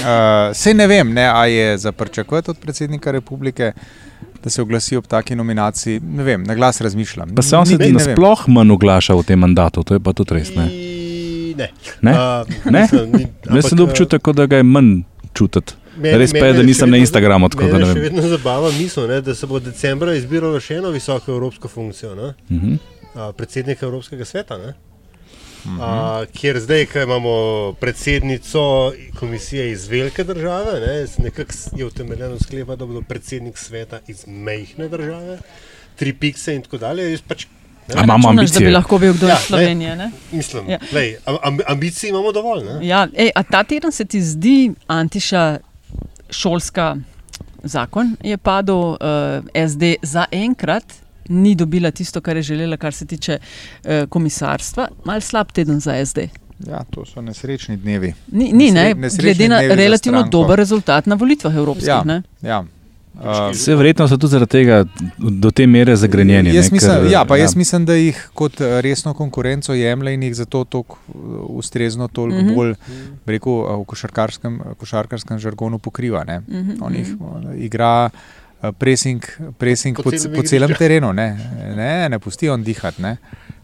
uh, sej ne vem, ne, a je za pričakovati od predsednika republike, da se oglasi ob taki nominaciji. Ne vem, na glas razmišljam. Pa se on se nasploh manj oglaša v tem mandatu, to je pa tudi res. Ne? Ne. Ne? Uh, Ne? mislim, ni- Jaz ampak, sem občutek, kot da ga je manj čutiti. Meni- Res pa je, da še nisem na Instagramu, tako da ne še vem. vedno zabava misel, ne, da se bo decembra izbiralo še eno visoko evropsko funkcijo, ne, Mhm. a, predsednika Evropskega sveta. Ne. Mhm. A, kjer zdaj, ko imamo predsednico komisije iz velike države, ne, nekako je utemeljeno sklepa, da bo predsednik sveta iz mehke države, tri pikse in tako dalje. Pač, ne, A imamo Računaš, da bi ambicije. lahko bil kdo Ja, iz. Slovenije. Ne? mislim, Ja. lej, amb, ambicij imamo dovolj. Ne. Ja, ej, a ta teden se ti zdi antiša šolska zakon je padel, uh, SD za enkrat ni dobila tisto, kar je želela, kar se tiče uh, komisarstva. Mal slab teden za SD. Ja, to so nesrečni dnevi. Ni, ni ne, Nesre- glede na relativno dober rezultat na volitvah evropskih. Ja. ne. Ja. Uh, Vse verjetno so tudi zaradi tega do te mere zagrenjeni. Jaz ne, mislim, ker, ja, pa jaz mislim, da jih kot eh, resno konkurenco jemlje in jih zato tako eh, ustrezno, toliko mm. -hmm. bolj bi rekel, eh, v košarkarskem, košarkarskem žargonu pokriva. Ne. Mhm, On jih mhm. igra pressing, pressing Po po, celem po celem igrišču. terenu, ne, ne, ne pusti on dihati. Ne.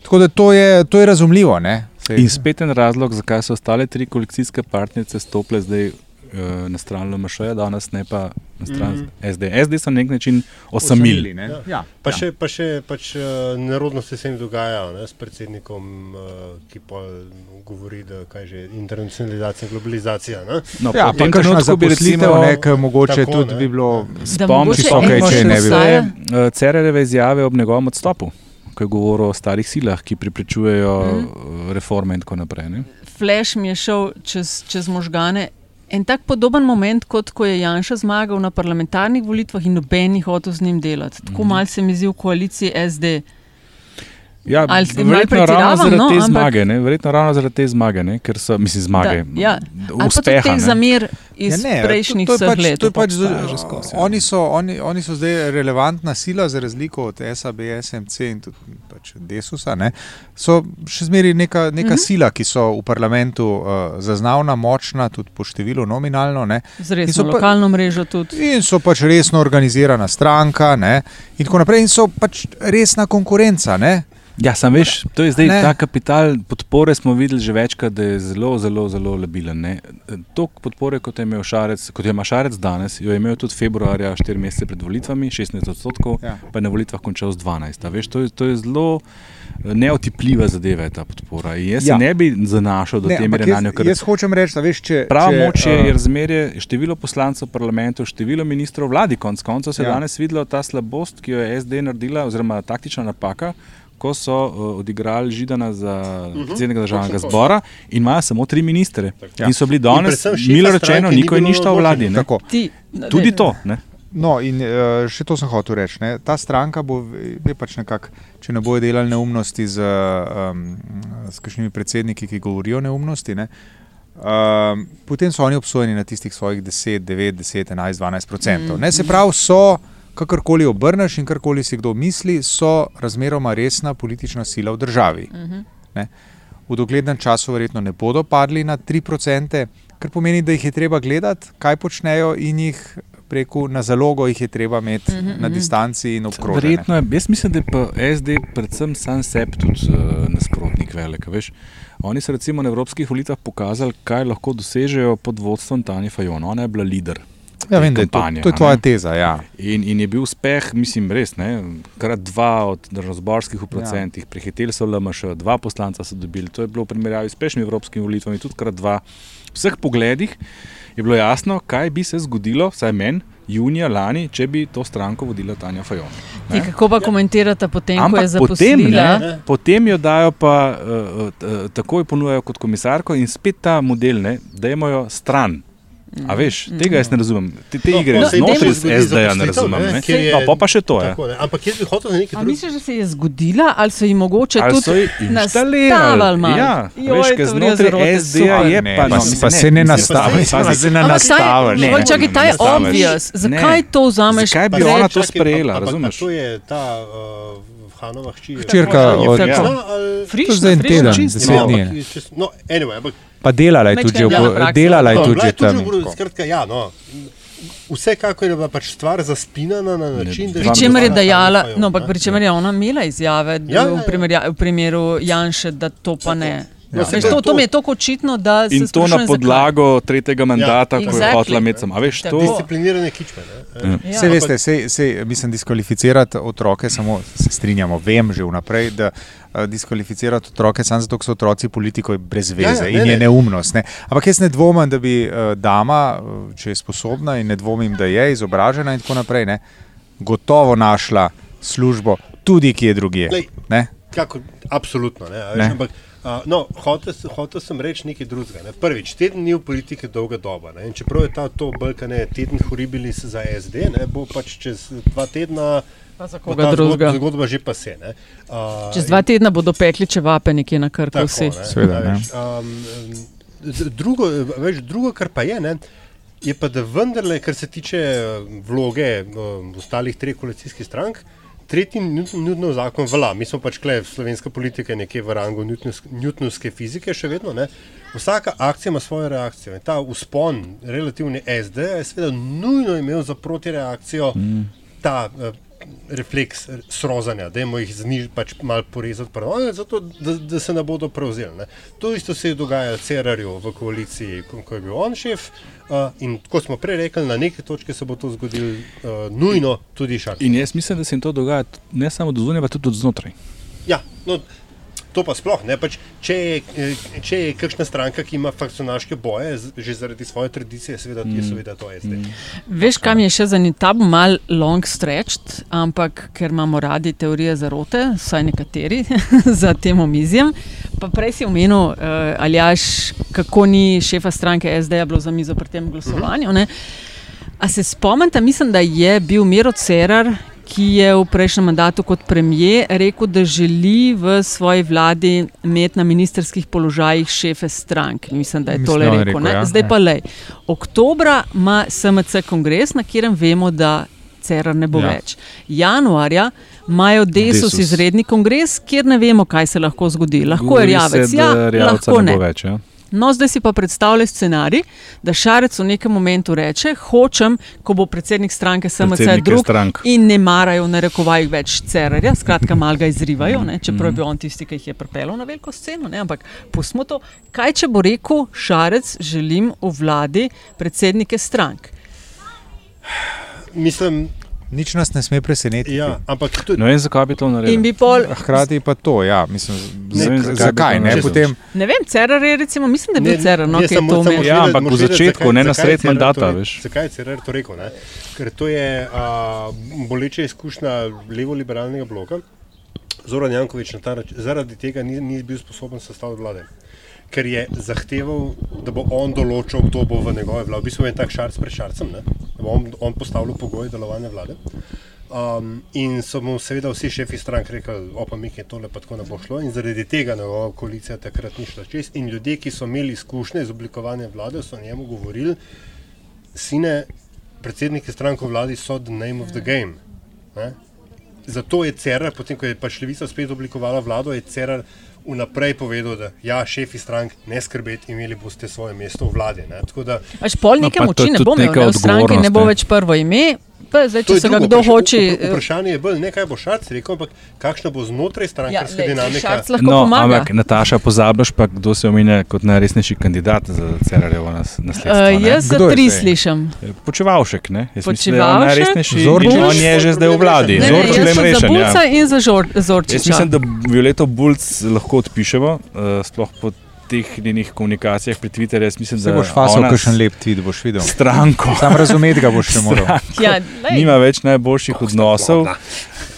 Tako da to je, to je razumljivo. Ne. Sej- In spet en razlog, zakaj so ostale tri koalicijske partnerice stopile zdaj eh, na stran LMŠ, danes ne pa na stran mm -hmm. SD. SD so na nek način osamili. ne. Ja. Ja. Pa ja. še, pa še pač, uh, nerodnosti se jim dogajajo ne, s predsednikom, uh, ki pa govori, da kaj že internacionalizacija in globalizacija. Ne. No, Ja, pa trenutku bi zaposlitev, recimo ne, ki mogoče Tako, tudi ne. bi bilo. eno če ne bi bilo. uh, Cerereve izjave ob njegovem odstopu, ko je govoril o starih silah, ki preprečujejo Mhm. mm. reforme in tako naprej. Ne? Flash mi je šel čez, čez možgane. En tak podoben moment, kot ko je Janša zmagal na parlamentarnih volitvah in noben ni hotel z njim delati. Tako Mhm. mal se mi zdi v koaliciji SD. Ja, Ali verjetno ravno zaradi no, te ampak- zmage, ne? verjetno ravno zaradi te zmage, ne? ker so, mislim, zmage, Da, ja. Uspeha. teh ne. zamer iz ja, ne, prejšnjih to, to pač, let. to je pač, skozi, ja. oni, so, oni, oni so zdaj relevantna sila, za razliko od SAB, SMC in tudi pač Desusa. Ne, so še zmeraj neka, neka mm Mhm. -hmm. sila, ki so v parlamentu uh, zaznavna, močna, tudi po številu nominalno. Ne, Z resno so pa- lokalno mrežo tudi. In so pač resno organizirana stranka, ne, in tako naprej, in so pač resna konkurenca. Ne. Ja, sam veš, to je zdaj Ne. ta kapital podpore. Smo videli že večkrat, da je zelo, zelo, zelo labilen. ne. Toliko podpore, kot je imel Šarec, kot je ima Šarec danes, jo je imel tudi februarja, 4 mesece pred volitvami, 16 odstotkov, Ja. pa je na volitvah končal z 12. A Veš, to, je, to je zelo eh, neotipljiva zadeva, je ta podpora. In jaz Ja. ne bi zanašal do te mere na njo, jaz, jaz hočem reči, da veš, če. Pravo če, moč je, eh, je razmerje, število poslancev v parlamentu, število ministrov vladi. Konec koncev se je ja. danes videla ta slabost, ki jo je SD naredila, oziroma taktična napaka. Ko so uh, odigrali Židana za Mhm. predsednika državnega zbora in imajo samo tri ministre. Ja. In so bili danes, milo rečeno, ni niko je ništa v vladi. ne. Tako. Ti, Tudi to. Ne? No, in uh, še to sem hotel reči. Ne. Ta stranka bo je pač nekako, če ne bojo delali neumnosti z, um, s kakšnimi predsedniki, ki govorijo neumnosti, ne, um, potem so oni obsojeni na tistih svojih 10, 9, 10, 11, 12 odstotkov. Mm. Se pravi, so, kakorkoli obrneš in karkoli si kdo misli, so razmeroma resna politična sila v državi. Ne. V doglednem času verjetno ne bodo padli na 3%, kar pomeni, da jih je treba gledati, kaj počnejo in jih preko na zalogo jih je treba imeti mm -hmm. na distanci in obkrožiti. Verjetno je, jaz mislim, da je pa SD predvsem sam sebi tudi uh, nasprotnik velik. a Veš. Oni so recimo na evropskih volitvah pokazali, kaj lahko dosežejo pod vodstvom Tanja Fajon. Ona je bila voditelj. Ja, vem, da je to, kampanje, to je a tvoja ne. teza. Ja. In, in je bil uspeh, mislim, res, ne, krat dva od državzborskih v procentih, ja. prehiteli so LMŠ, dva poslanca so dobili. To je bilo v primerjavi s prejšnjimi evropskimi volitvami, tudi krat dva. V vseh pogledih je bilo jasno, kaj bi se zgodilo, vsaj meni, junija lani, če bi to stranko vodila Tanja Fajon. Ti kako pa komentirate potem, ko Ampak je potem, zaposlila? ne, potem jo dajo pa uh, uh, takoj ponujajo kot komisarko in spet ta model, ne, da imajo stran. A veš, tega jaz ne razumem. Te, te No, igre no, znotraj SD-ja ne razumem. ne, Ne? je- No, pa, pa še to je. Tako, ne. Ampak jaz bi hotel za nekaj A drugega. misliš, da se je zgodila, ali so ji mogoče Ali tudi malo? Ja, Joj, veš, ker znotraj SD-ja je Ne, pa, no, mislim, pa se ne nastavi, pa se ne nastavi. čakaj, ta je obvious. Ne. Zakaj to vzameš? Zakaj bi Pa ona to sprejela, razumeš? To je ta uh, Hanova hči. Hčerka Je od- Ja. To Frišna, je zdaj en teden, deset No, dni. je No, anyway, ampak Pa delala je tudi, je v- praksa. delala je No, tudi je tam. v- Skratka, ja, no. Vsekakor je bila pač stvar zaspinana na način, da je bila dejala, Tanja Fajon, no, ampak pri čemer je ona imela izjave Ja, ja, v, ja. primerja, v primeru Janša, da to pa ne. Ja. Veš, to, to mi je tako očitno, da se In to na zakaj. podlago tretjega mandata, ko je Exactly. sam. A veš, to, Tako. Disciplinirane kičme. Ne? Ja. Vse veste, sej, sej, mislim, diskvalificirati otroke, samo se strinjamo, vem že vnaprej, da uh, diskvalificirati otroke samo zato, ker so otroci politikov, je brez veze Ja, ja, ja, ne, in je ne. neumnost. Ne. Ampak jaz ne dvomim, da bi uh, dama, uh, če je sposobna in ne dvomim, da je izobražena in tako naprej, ne, gotovo našla službo tudi kje drugje. Glej. Ne? Kako, absolutno. Ne, a veš, Ne. ampak, uh, no, hotel, hotel sem reči nekaj drugega. Ne. Prvič, teden dni v politiki je dolga doba. Ne. In čeprav je ta to brkane teden horibilis za SD, ne, bo pač čez dva tedna. Ta drugega. zgodba- Zgodba že pa se. Ne. Uh, Čez dva tedna bodo pekli čevape nekje na krku vsi. Seveda, ne. veš, um, drugo, veš, drugo, kar pa je, ne, je pa, da vendarle, kar se tiče eh, vloge um, ostalih treh koalicijskih strank, tretji Newton- Newtonov zakon velja. Mi smo pač kle, slovenska politika je nekje v rangu Newtonovske fizike še vedno. Ne. Vsaka akcija ima svojo reakcijo. In ta uspon relativni SD je seveda nujno imel za protireakcijo mm. ta uh, refleks r- srozanja, da jim jih znižati, pač malo porezati, pardon, zato, da, da se ne bodo prevzeli. Ne. To isto se je dogajalo Cerarju v koaliciji, ko, je bil on šef. Uh, in kot smo prej rekli, na neki točki se bo to zgodilo uh, nujno tudi šak. in jaz mislim, da se jim to dogaja ne samo do zunaj, pa tudi od znotraj. Ja, no, to pa sploh ne. Pač, če, je, eh, če je kakšna stranka, ki ima fakcionaške boje, že zaradi svoje tradicije, seveda, mm. je seveda to SD. Veš, kam je še zanimivo? Ta bo mal long stretched, ampak ker imamo radi teorije zarote, vsaj nekateri za tem omizjem. Pa prej si omenil, uh, Aljaš, kako ni šefa stranke SD bilo za mizo pri tem glasovanju. ne. A se spomnite, mislim, da je bil Miro Cerar, ki je v prejšnjem mandatu kot premijer rekel, da želi v svoji vladi imeti na ministerskih položajih šefe strank. Mislim, da je Mislim, tole rekel. rekel, ne. ja. Zdaj Ja. pa lej. Oktobra ima SMC kongres, na katerem vemo, da Cerar ne bo Ja. ja. več. Januarja imajo Desus, Desus. Izredni kongres, kjer ne vemo, kaj se lahko zgodi. Lahko Govori je rjavec, se, ja, lahko ne več. Ja? No, zdaj si pa predstavljaj scenarij, da Šarec v nekem momentu reče: Hočem, ko bo predsednik stranke SMC drug strank. in ne marajo, ne rekovaj več Cerarja, skratka, mal ga izrivajo, ne, čeprav je bil on tisti, ki jih je pripeljal na veliko sceno. Ne, ampak pustimo to. Kaj če bo rekel Šarec, želim v vladi predsednike strank? Mislim, Nič nas ne sme presenetiti. ja, ampak tudi. Ne vem, zakaj bi to In naredil. bi pol, Hkrati pa to, ja, mislim, Ne z, vem, z, zakaj zakaj ne? naredil. Potem, ne vem, Cerar je recimo, mislim, da je bil Cerar, no, ne, ki je to omenil. Ja, ampak v začetku, zakaj- ne na sred mandata, to re- veš. Zakaj je Cerar to rekel? Ne? Ker to je a, boleča izkušnja levo-liberalnega bloka. Zoran Jankovič na ta rač- zaradi tega ni, ni bil sposoben sestaviti vlade. Ker je zahteval, da bo on določil, kdo bo v njegove vlade. V bistvu je tak šarc pred šarcem, ne? Da bo on, on postavljal pogoje delovanja vlade. Um, in so mu seveda vsi šefi strank rekli, opa, mi je tole pa tako ne bo šlo. In zaradi tega njegova koalicija takrat ni šla čez. In ljudje, ki so imeli izkušnje z oblikovanjem vlade, so njemu govorili, sine, predsedniki strank v vladi so the name of the game. Ne? Zato je Cerar, potem ko je pač Levica spet oblikovala vlado, je Cerar vnaprej povedal, da ja, šefi strank, ne skrbeti, imeli boste svoje mesto v vladi. Ne? Tako da Až pol No, neke pa moči ne tudi bo imel, v stranki ne bo več prvo ime. Pa, zdaj, To če je se ga kdo hoče. vpra- Vprašanje je bolj ne, kaj bo Šarc rekel, ampak kakšna bo znotraj strankarska Ja, dinamika. No, pomaga. ampak Nataša, pozabiš pa, kdo se omenja kot najresnejši kandidat za Cerarjevo nas, nasledstvo. Uh, ne? jaz za tri zdaj? slišim. Počevalšek, ne? Jaz mislim, da je najresnejši. Zorčič? On je že zdaj v vladi. Ne, ne, Zorčič le sem za. Ja. Bulca in za Žor, Zorčiča. Jaz mislim, da Violeto Bulc lahko odpišemo, uh, sploh po teh njenih komunikacijah pri Twitterju. Jaz mislim, se da boš fasal ona kakšen s lep tweet, boš videl. Stranko. Sam razumeti ga boš še moral. ja, lej, Nima več najboljših odnosov.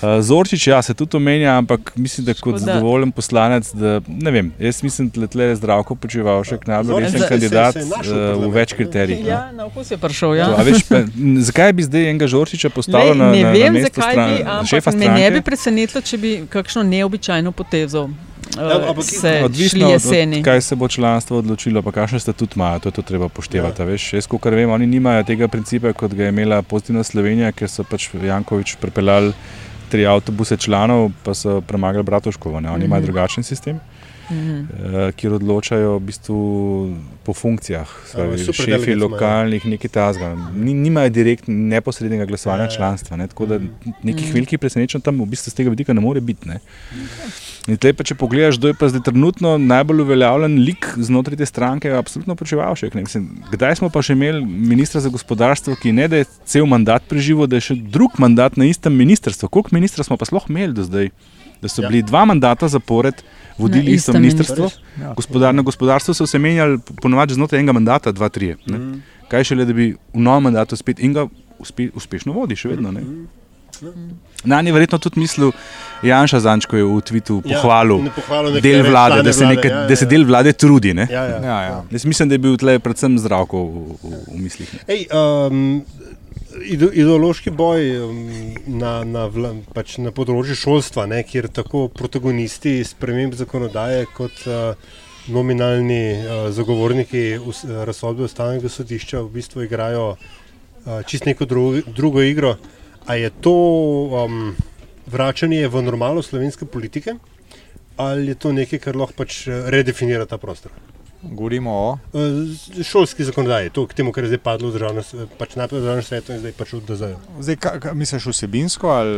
Uh, Zorčič, ja, se tudi omenja, ampak mislim, da kot Škoda. zadovoljen poslanec, da ne vem, jaz mislim, da tle je zdravko počivalšek najbolj Zorčič resen se- kandidat se je našel uh, v več ne? kriterijih. no. Ja, na okus je prišel. Ja. To, veš, pa, zakaj bi zdaj enega Žorčiča Lej, postavil na, ne na, vem, na mesto zakaj stran, bi, ampak šefa me ne bi stranke? presenetilo, če bi kakšno neobičajno potezo uh, se Odvisno od, jeseni. od kaj se bo članstvo odločilo, pa kakšen statut imajo, to je to treba upoštevati. Ja. Jaz, kot vem, oni nimajo tega principa, kot ga je imela pozitivna Slovenija, ker so pač Jankovič pripeljali tri avtobuse članov, pa so premagali Bratuškovo. Ne? Oni imajo Mhm. drugačen sistem. Mhm. eh, kjer odločajo v bistvu po funkcijah, Pravi, šefi lokalnih, nekaj tazga. Ni, nimajo direktno neposrednega glasovanja Ja, članstva. Ne? Tako da nekih Mhm. velikih presenečenj tam v bistvu z tega vidika ne more biti. Ne? In tle pa, če pogledaš, kdo je pa zdaj trenutno najbolj uveljavljen lik znotraj te stranke, je absolutno počevalšek. ne. Mislim, Kdaj smo pa še imeli ministra za gospodarstvo, ki ne da je cel mandat preživel, da je še drug mandat na istem ministrstvu? Koliko ministrov smo pa sploh imeli do zdaj? Da so Ja. bili dva mandata zapored, vodili isto ministrstvo. Ja. Gospodar, na gospodarstvu so se menjali ponovadi znotraj enega mandata, dva, tri. Mhm. Kaj šele, da bi v novem mandatu spet in ga uspe, uspešno vodi, še vedno. Ne? Na njej verjetno tudi mislil Janša Zančko je v Twitu Ja, pohvalil pohvalil del vlade, da se, vlade, neka, ja, da se ja. del vlade trudi. Ne? Ja, ja. Ja, ja. Jaz mislim, da je bil tle predvsem zdravko v, v, v mislih. Ne? Ej, um, ideološki boj um, na, na, vla, pač na področju šolstva, ne, kjer tako protagonisti sprememb zakonodaje kot uh, nominalni uh, zagovorniki us- razsodbe ustavnega sodišča v bistvu igrajo uh, čist neko drugo, drugo igro. A je to um, vračanje v normalno slovenske politike ali je to nekaj, kar lahko pač redefinira ta prostor? Govorimo o. Uh, šolski zakonodaji, to k temu, kar je zdaj padlo v svetu, pač najprej v državnem svetu in zdaj pač v DZ. Zdaj, ka, ka, misliš vsebinsko ali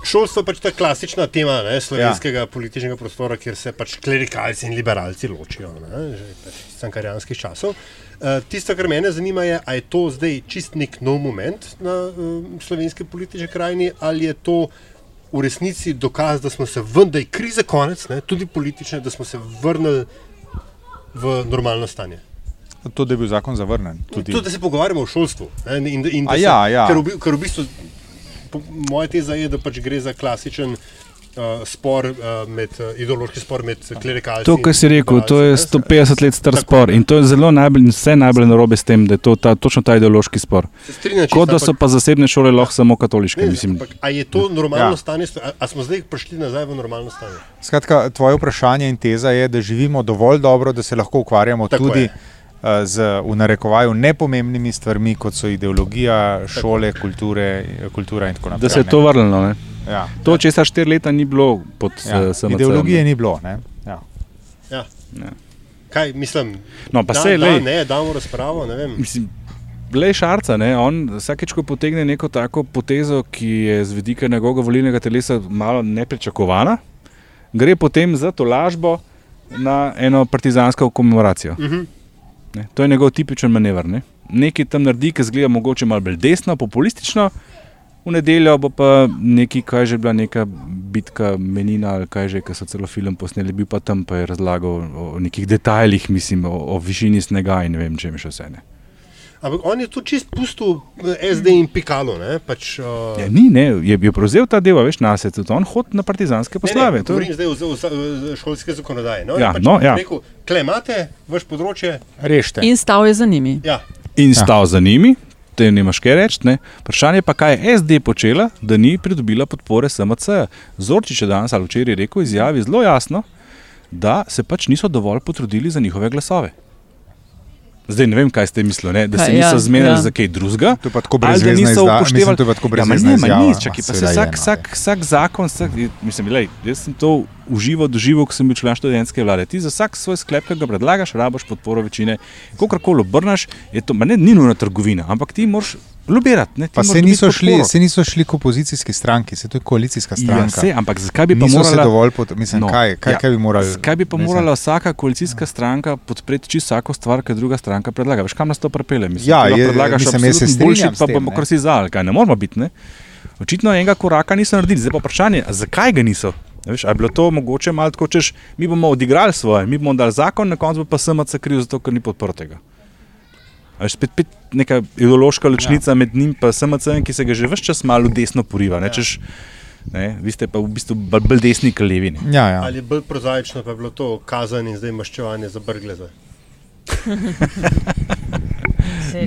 Šolstvo je pač ta klasična tema ne, slovenskega ja. političnega prostora, kjer se pač klerikalci in liberalci ločijo, ne, že pač iz cankarijanskih časov. Uh, tisto, kar mene zanima, je, ali je to zdaj čist nek nov moment na uh, slovenski politični krajini, ali je to v resnici dokaz, da smo se vrnili, da je kriza konec, ne, tudi politične, da smo se vrnili v normalno stanje. to, da je bil zakon zavrnen? Tudi, tudi da se pogovarjamo o šolstvu. Ne, in, in, in da ja, se, ja. Ker, v, ker v bistvu moja teza je, da pač gre za klasičen uh, spor, uh, med, uh, ideološki spor med klerikalci. To, kar si rekel, to je liberalci, ne. 150 let star Tako. spor in to je zelo najbolj, vse najbolj narobe s tem, da je to ta, točno ta ideološki spor. Strinjam, Kot da so pa zasebne šole lahko samo katoliške. Ne, Mislim, ampak, a je to normalno Ja. stanje, a, a smo zdaj prišli nazaj v normalno stanje? Skratka, tvoje vprašanje in teza je, da živimo dovolj dobro, da se lahko ukvarjamo Tako tudi je. z v narekovaju nepomembnimi stvarmi, kot so ideologija, šole, kulture, kultura in tako naprej. da se je to vrnilo. Ja. To, česar štiri leta ni bilo pod Ja. ja. SMC. Ideologije ni bilo. Ne? Ja. Ja. Ja. Kaj mislim? No, pa da, sej, da, lej. ne, damo razpravo, ne vem. Mislim, Le Šarca, ne, on vsakeč, ko potegne neko tako potezo, ki je z vidika njegovega volilnega telesa malo nepričakovana, gre potem za to lažbo na eno partizansko komemoracijo. Uh -huh. Ne, to je njegov tipičen manever. Ne. Nekaj tam naredi, ki zgleda mogoče malo bolj desno, populistično, v nedeljo bo pa nekaj, kaj že bila neka bitka, menina ali kaj že, ki so celo film posneli, bil pa tam pa je razlagal o nekih detajlih, mislim, o, o višini snega in ne vem, čem še vse. Ne. Ampak on je tu čist pustil SD in Pikalo. Ne? Pač, uh... Ja, ni, ne, je, je prevzel ta del, veš, na sebe, tudi on hodi na partizanske poslave. Ne, ne, govorim zdaj o, o, o šolske zakonodaje. No? Ja, pač no, ja. rekel, klemate, vaš področje. Rešte. In stav je za njimi. Ja. In stal za njimi, te nimaš kaj reči. ne. Vprašanje pa, kaj je SD počela, da ni pridobila podpore SMC. Zorčič je danes ali včeraj rekel, izjavi zelo jasno, da se pač niso dovolj potrudili za njihove glasove. Zdaj ne vem, kaj ste mislili, ne? da se Kaj, niso ja, zmenili ja. za kaj drugega. To je pa tako ali da niso upoštevali. mislim, to je pa tako ja, ma ne, ma nič, čakaj, pa se vsak, no. vsak, vsak zakon, vsak, mislim, lej, jaz sem to užival, doživel, ko sem bil član študentske vlade. Ti za vsak svoj sklep, ki ga predlagaš, rabaš podporo večine. Kakorkoli obrneš, je to, ne, ni nujno trgovina, ampak ti moraš lobirati. Ne, Pa se niso, šli, se niso šli k opozicijski stranki, se to je koalicijska Ja, stranka. se, ampak zakaj bi pa Niso morala, dovolj, pot, mislim, no, kaj, kaj, ja, kaj bi morali? Zakaj bi pa mislim, morala vsaka koalicijska stranka podpreti čisto vsako stvar, ki druga stranka predlaga? Veš, kam nas to prepele? Mislim, Ja, je- predlagaš mislim, jaz se strinjam pa bomo kar si za, ali kaj ne moramo biti. Ne? Očitno enega koraka niso naredili, zdaj pa vprašanje, zakaj ga niso. A Veš, je bilo to mogoče malo tako, češ, mi bomo odigrali svoje, mi bomo dali zakon, na koncu pa SMC kriv, zato ker ni podprtega. A veš, spet, spet neka ideološka ločnica ja. med njim in SMC, ki se ga že vse čas malo desno poriva. Ne, češ, ne, vi ste pa v bistvu bolj bolj desni, kot levi. Ne. Ja, ja. Ali bolj prozaično pa je bilo to kazan in zdaj maščevanje za brgleze.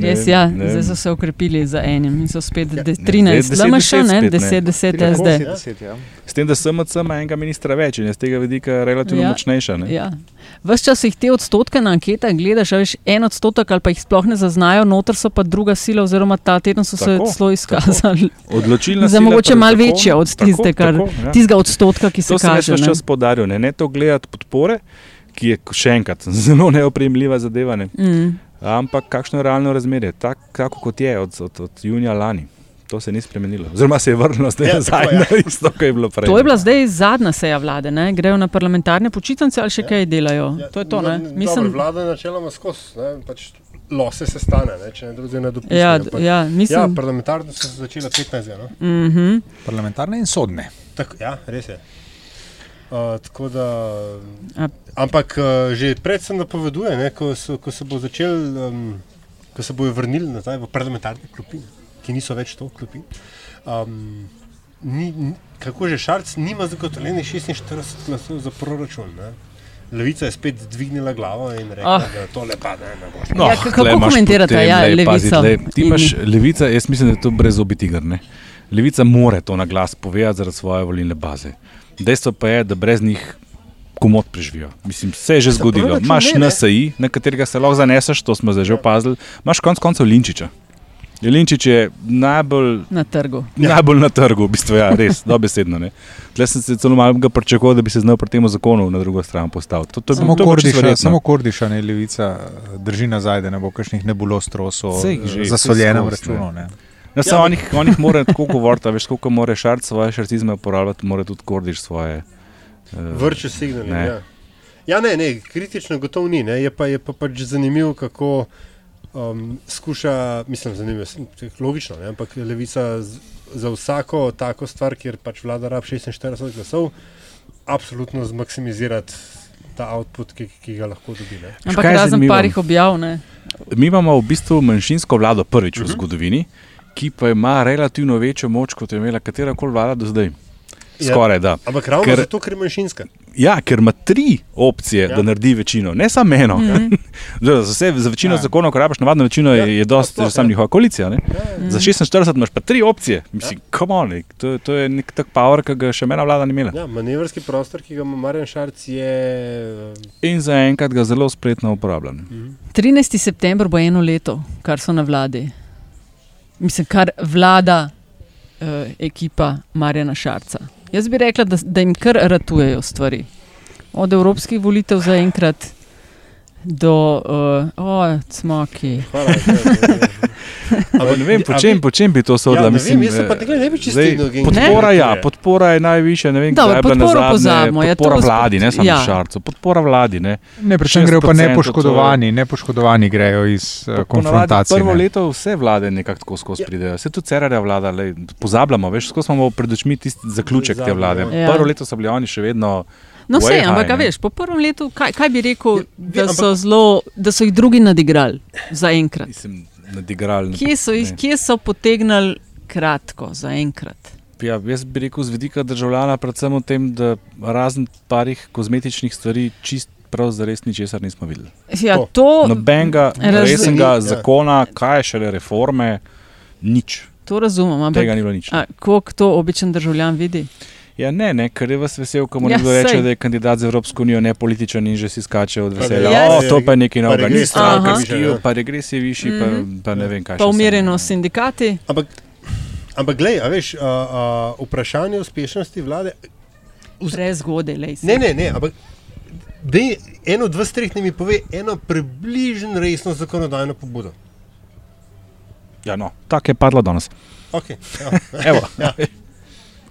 Res, ja, ne. zdaj so se ukrepili za enim in so spet Ja, de- ne, 13, zdaj LMŠ, 10, ne, spet, ne. 10, 10 Tako SD. deset, ja. S tem, da SMC ima enega ministra več in je z tega vidika relativno Ja. ja. močnejša. Ne. Ja. Ves čas jih te odstotke na anketah gledaš, veš, en odstotek ali pa jih sploh ne zaznajo, noter so pa druga sila, oziroma ta teden so Tako, se zelo izkazali. Odločilna Za mogoče malo večja od tako, tiste, kar- tako, ja. Tistega odstotka, ki se To sem jaz kaže. ves ne. čas podaril, ne, ne to gledati podpore, ki je še enkrat zelo neopremljiva zadeva. Ne. Mm. Ampak kakšno je realno razmerje, tak, tako kot je od, od, od junija lani. To se ni spremenilo. Oziroma se je vrnilo zdaj Ja, nazaj tako, ja. na isto, kot je bilo prej. To je bila zdaj zadnja seja vlade, ne? grejo na parlamentarne počitnice ali še kaj delajo. Ja, To je to, ne? Mislim, Dobro, vlada načeloma skozi, ne, pač lose se stane, ne, če ne drugega ne dopusti. ja, ampak- ja, ja, mislim. parlamentarno so se začela 15. No? Mhm. Parlamentarne in sodne. Tako, ja, res je. Uh, tako da, A- ampak uh, že pred sem napoveduje, ne, ko, so, ko se bo začel, um, ko se bojo vrnili nazaj v parlamentarne klopi, ki niso več to klopi. Um, ni, kako že Šarc nima zagotovljenih 46 glasov za proračun. Ne. Levica je spet dvignila glavo in rekla, Ah. oh. da tole pa ne, ne bo šlo. No, Ja, kako komentirate, ja, glej, pazi, Levico glej, Ti in- imaš levica, jaz mislim, da je to brezobi tiger. Ne? Levica more to na glas povedati zaradi svoje volilne baze. Dejstvo pa je, da brez njih komod preživijo. Mislim, se je že zgodilo. Imaš ne. NSI, na katerega se lahko zaneseš, to smo zdaj že opazili. Imaš konec koncev Linčiča. Linčič je najbolj Na trgu. Ja. Najbolj na trgu, v bistvu, ja, res, dobesedno. ne. Tle sem se celo malo pričakoval, da bi se znal pri tem zakonu na drugo stran postavil. To, to, Samo to bilo čisto Kordiša, samo Kordiša ne levica eh, drži nazaj, da ne bo kakšnih nebuloz trosov Saj jih že, za soljenem vse skozi, računu. Ne. Ja, samo onih, onih mora tako govoriti, a veš, koliko mora šart svoje šartizme uporabljati, mora tudi kordiš svoje. Uh, Vrče signali. Ne. Ja. ja, ne, ne, kritično gotovo ni. Ne. Je pa, je pa pač zanimivo, kako um, skuša, mislim, zanimivo, logično, ne, ampak levica z, za vsako tako stvar, kjer pač vlada rab 46 glasov, absolutno zmaksimizirati ta output, ki, ki ga lahko dobi. Ne. Ampak razen zanimivo? parih objav, ne. Mi imamo v bistvu manjšinsko vlado prvič Mhm. v zgodovini, ki pa ima relativno večjo moč, kot je imela katera koli vlada do zdaj. Ja. Skoraj da. Ampak ravno Ker- zato, ker je manjšinska. Ja, ker ima tri opcije, Ja. ja. da naredi večino, ne samo eno. Mm -hmm. za, vse, za večino Ja. ja. zakonov, ko rabiš navadno večino, Ja, je, je dosti sploh, že sam ja. njihova koalicija. Ne? Ja, Za 46 imaš pa tri opcije. Mislim, come on, nek, to, to je nek tak power, ki ga še mena vlada ni imela. ja, manevrski prostor, ki ga ima Marjan Šarc, je. In zaenkrat ga zelo spretno uporablja. ne. 13. september bo eno leto, kar so na vladi. Mislim, kar vlada uh, ekipa Marjana Šarca. Jaz bi rekla, da, da jim kar ratujejo stvari. Od evropskih volitev zaenkrat do uh, oh, cmoki. Hvala. Ampak ne vem, po čem, po čem bi to sodila. Ja, Mislim, vem, jaz sem pa eh, tega ne bi čisto ignoren. Podpora, Ne? ja, podpora je najvišja, ne vem, Dobro, kdaj je ja, to podpora spod- vladi, ne samo ja. Šarcu, podpora vladi. Ne. Ne, predvsem grejo pa 6% nepoškodovani, nepoškodovani grejo iz uh, konfrontacije. Prvo ne. leto vse vlade nekako tako skozi pridejo. Se tudi Cerarja vlada, lej, pozabljamo, veš, skozi imamo pred očmi tisti zaključek te vlade. Ja. Prvo leto so bili oni še vedno. No, vse, ampak ne. veš, po prvem letu, kaj, kaj bi rekel, da ampak- so, zelo, da so jih drugi nadigrali zaenkrat? Mislim, nadigrali. Kje so, jih, kje so potegnili kratko zaenkrat? Ja, jaz bi rekel z vidika državljana, predvsem v tem, da razen parih kozmetičnih stvari, čist prav zares ničesar nismo videli. Ja, To. to, Nobenega Raz- resnega Ja. zakona, kaj je šele reforme, nič. to razumem, ampak Tega ni bilo nič. koliko to običajen državljan vidi? Ja, ne, ne, ker je vas vesel, ko mu Ja, nekdo reče, sej. da je kandidat za Evropsko unijo nepolitičen in že si skače od veselja. Ja, O, ja, to pa je nekaj novega, ni regres je stranka, Aha. višji, ki ja. pa regres je višji, pa, pa ne vem kaj. Pa umirjeno s sindikati. Ampak, ampak glej, a veš, a, a, vprašanje uspešnosti vlade. Prezgodaj, lej. Ne, ne, ne, ampak dej, eno, dva, treh mi pove eno približno resno zakonodajno pobudo. Ja, no, tako je padlo danes. Okay, ja. Evo. Ja.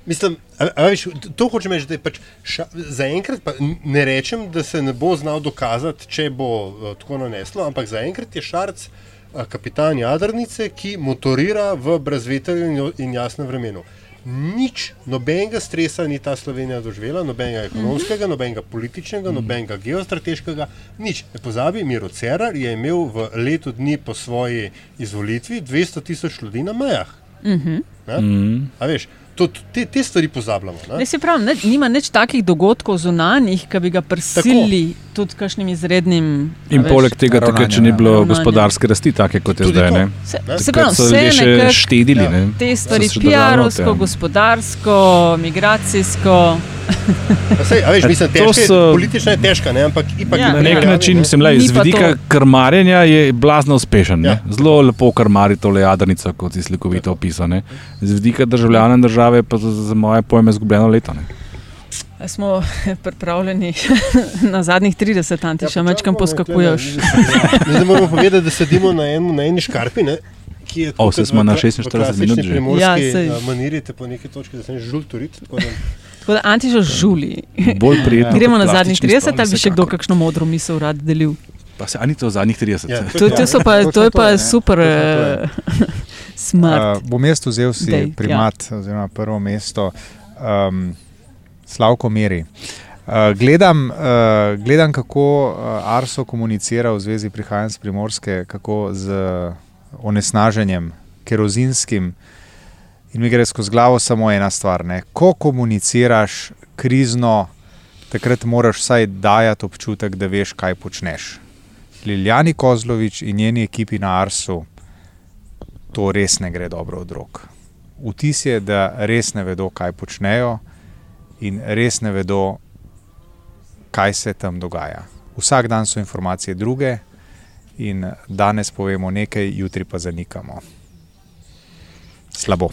Mislim, a, a veš, to hočem reči, da je pač ša, zaenkrat pa ne rečem, da se ne bo znal dokazati, če bo uh, tako naneslo, ampak zaenkrat je Šarc uh, kapitan jadrnice, ki motorira v brezvetrju in, in jasnem vremenu. Nič, nobenega stresa ni ta Slovenija doživela, nobenega ekonomskega, nobenega političnega, nobenega geostrateškega, nič. Ne pozabi, Miro Cerar je imel v letu dni po svoji izvolitvi 200 tisoč ljudi na mejah. Mhm. Mm. A veš, to, te, te stvari pozabljamo. Ne? Ne, se pravi, ne, nima nič takih dogodkov zunanjih, ki bi ga prisilili tudi kakšnim izrednim. In veš, poleg tega, takrat, če ni bilo Ravnanje. gospodarske rasti, take kot je Tudi zdaj. to. Ne? Se, Ne? se pravi, so vse ljudje še štedili. Ja. Ne? te stvari, držali PR-ovsko, noter. gospodarsko, migracijsko. Sej, a veš, mislim, To težka, so-. Politična je težka, ne? ampak ipak Ja, je Na Ja, nek ja. način, mislim, lej, Ni z pa vidika to- krmarjenja je blazno uspešen. Ja. Ja. Zelo lepo krmari tole jadrnico, kot si slikovito opisal. ne. Z vidika državljana in države pa za, za moje pojme izgubljeno leto. Ne. Smo pripravljeni na zadnjih 30, anti še mečkam počakajmo, poskakuješ. Ne moramo povedati, da sedimo na, en, na eni škarpi. Ne? ki je O, tako kot smo na kla- 46 v klasični minut že. Ja, Ja, saj. manirite po neki točki, da se ne žul turit. tako da- Tako da Antižo žuli. Bolj prijetno. Gremo na zadnjih plastični 30, ali bi še kdo kakšno modro misel rad delil? Pa se, a ni to zadnjih 30? Ja? To, to, so pa, to je pa to je, ne. super Točno to uh, smart. Uh, bom jaz vzel si Dej, ja. primat, ja. oziroma prvo mesto, um, Slavko Meri. Uh, gledam, uh, gledam, kako uh, Arso komunicira v zvezi prihajanja z Primorske, kako z onesnaženjem, kerozinskim. In mi gre skozi glavo samo ena stvar. Ne? Ko komuniciraš krizno, takrat moraš vsaj dajati občutek, da veš, kaj počneš. Liljani Kozlovič in njeni ekipi na Arsu to res ne gre dobro od rok. Vtis je, da res ne vedo, kaj počnejo in res ne vedo, kaj se tam dogaja. Vsak dan so informacije druge in danes povemo nekaj, jutri pa zanikamo. Slabo.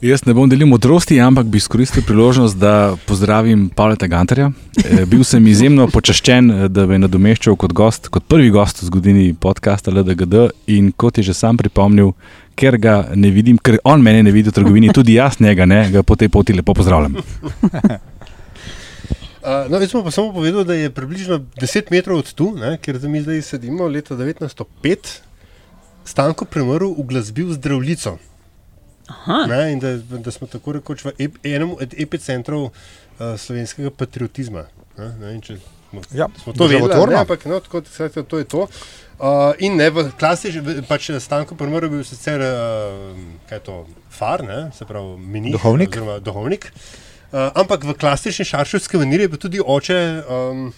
Jaz ne bom delil modrosti, ampak bi izkoristil priložnost, da pozdravim Pavla Gantarja. E, bil sem izjemno počaščen, eh, da me je nadomeščal kot, gost, kot prvi gost v zgodovini podcasta LDGD in kot je že sam pripomnil, ker ga ne vidim, ker on mene ne vidi v trgovini, tudi jaz njega ne, ga po tej poti lepo pozdravljam. Uh, no, jaz bom pa samo povedal, da je približno 10 metrov od tu, ne, kjer mi zdaj sedimo, leta 1905, Stanko premrl v glasbil zdravljico. Aha, Ne, in da, da smo tako rekoč v ep, enem od epicentrov uh, slovenskega patriotizma. Ne, ne, če smo, Ja, smo to vedeli, ne, ampak no, tako, skratka, to je to. Uh, in ne, v klasičnem, pač Stanko premrl je bil sicer, uh, kaj je to, far, ne, se pravi, minih, Duhovnik. oziroma duhovnik. Uh, ampak v klasični šarševski maniri je bil tudi oče um,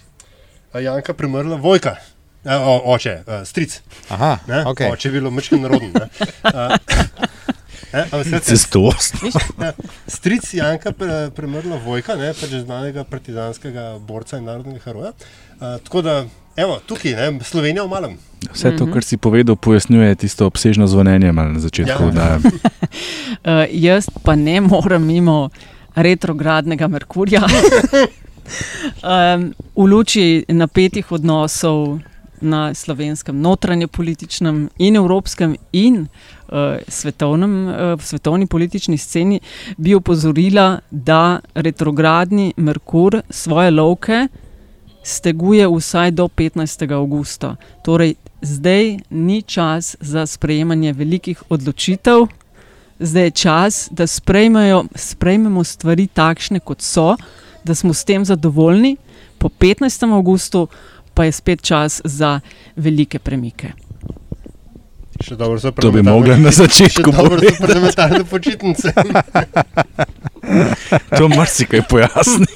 Janka premrla Vojka. Uh, o, oče, uh, stric. Aha, Ne? okay. Oče je bilo mečko narodno. ne. Uh, Cestost. Ja, Stric Janka pre, premrla Vojka, ne, pač znanega partizanskega borca in narodnega heroja. Uh, tako da, evo, tukaj, ne, Slovenija v malem. Vse to, kar si povedal, pojasnjuje tisto obsežno zvonjenje na začetku. Ja. Ja. uh, jaz pa ne morem mimo retrogradnega Merkurja. Um, v luči napetih odnosov na slovenskem notranjepolitičnem in evropskem in uh, svetovnem, uh, svetovni politični sceni bi opozorila, da retrogradni Merkur svoje lovke steguje vsaj do 15. augusta. Torej, zdaj ni čas za sprejemanje velikih odločitev, zdaj je čas, da sprejmemo stvari takšne, kot so, da smo s tem zadovoljni, po 15. augustu pa je spet čas za velike premike. To bi mogli na začetku povedati. Parlamentarne počitnice. to marsikaj pojasni.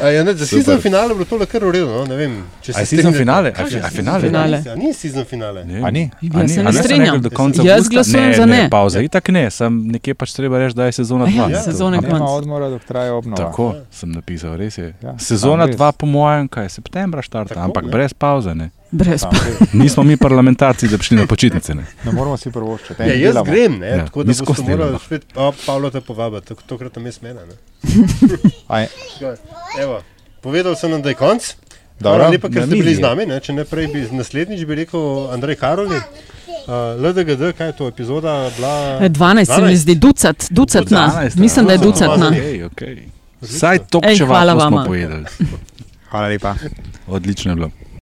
Ja, ne, za sezon finale je bilo to kar urejeno. No? Je sezon finale? A je finale? finale. Ja, ni sezon finale. Ne, a ni. Jaz se ne strinjam. Jaz glasujem za ne. Pauza, itak ne, sem nekje pač treba reči, da je sezona 2. Ja, sezona 2. Ima odmora, dok traja obnova. Tako sem napisal, res je. Ja, sezona 2 po mojem, kaj je septembra štarta, ampak ne? brez pauze. Ne. Brez Nismo mi parlamentarci, da bi šli na počitnice. Ne, ne moramo si prvoščiti. Ja, jaz delamo. grem, ne, ja, tako da boste morali spet Pavlo te povabiti, tokrat tam je smena. Evo. Povedal sem, da je konc. Hvala lepa, ker ste bili z nami. Ne? Če ne prej, bi naslednjič bi rekel Andrej Karoli. Uh, LDGD, kaj je to epizoda? Bila... 12, 12 se mi zdi, ducat, ducatna. 12, Mislim, da je ducatna. Okay, okay. Vsaj to, če vam bomo povedali. Hvala lepa. Odlično je bilo.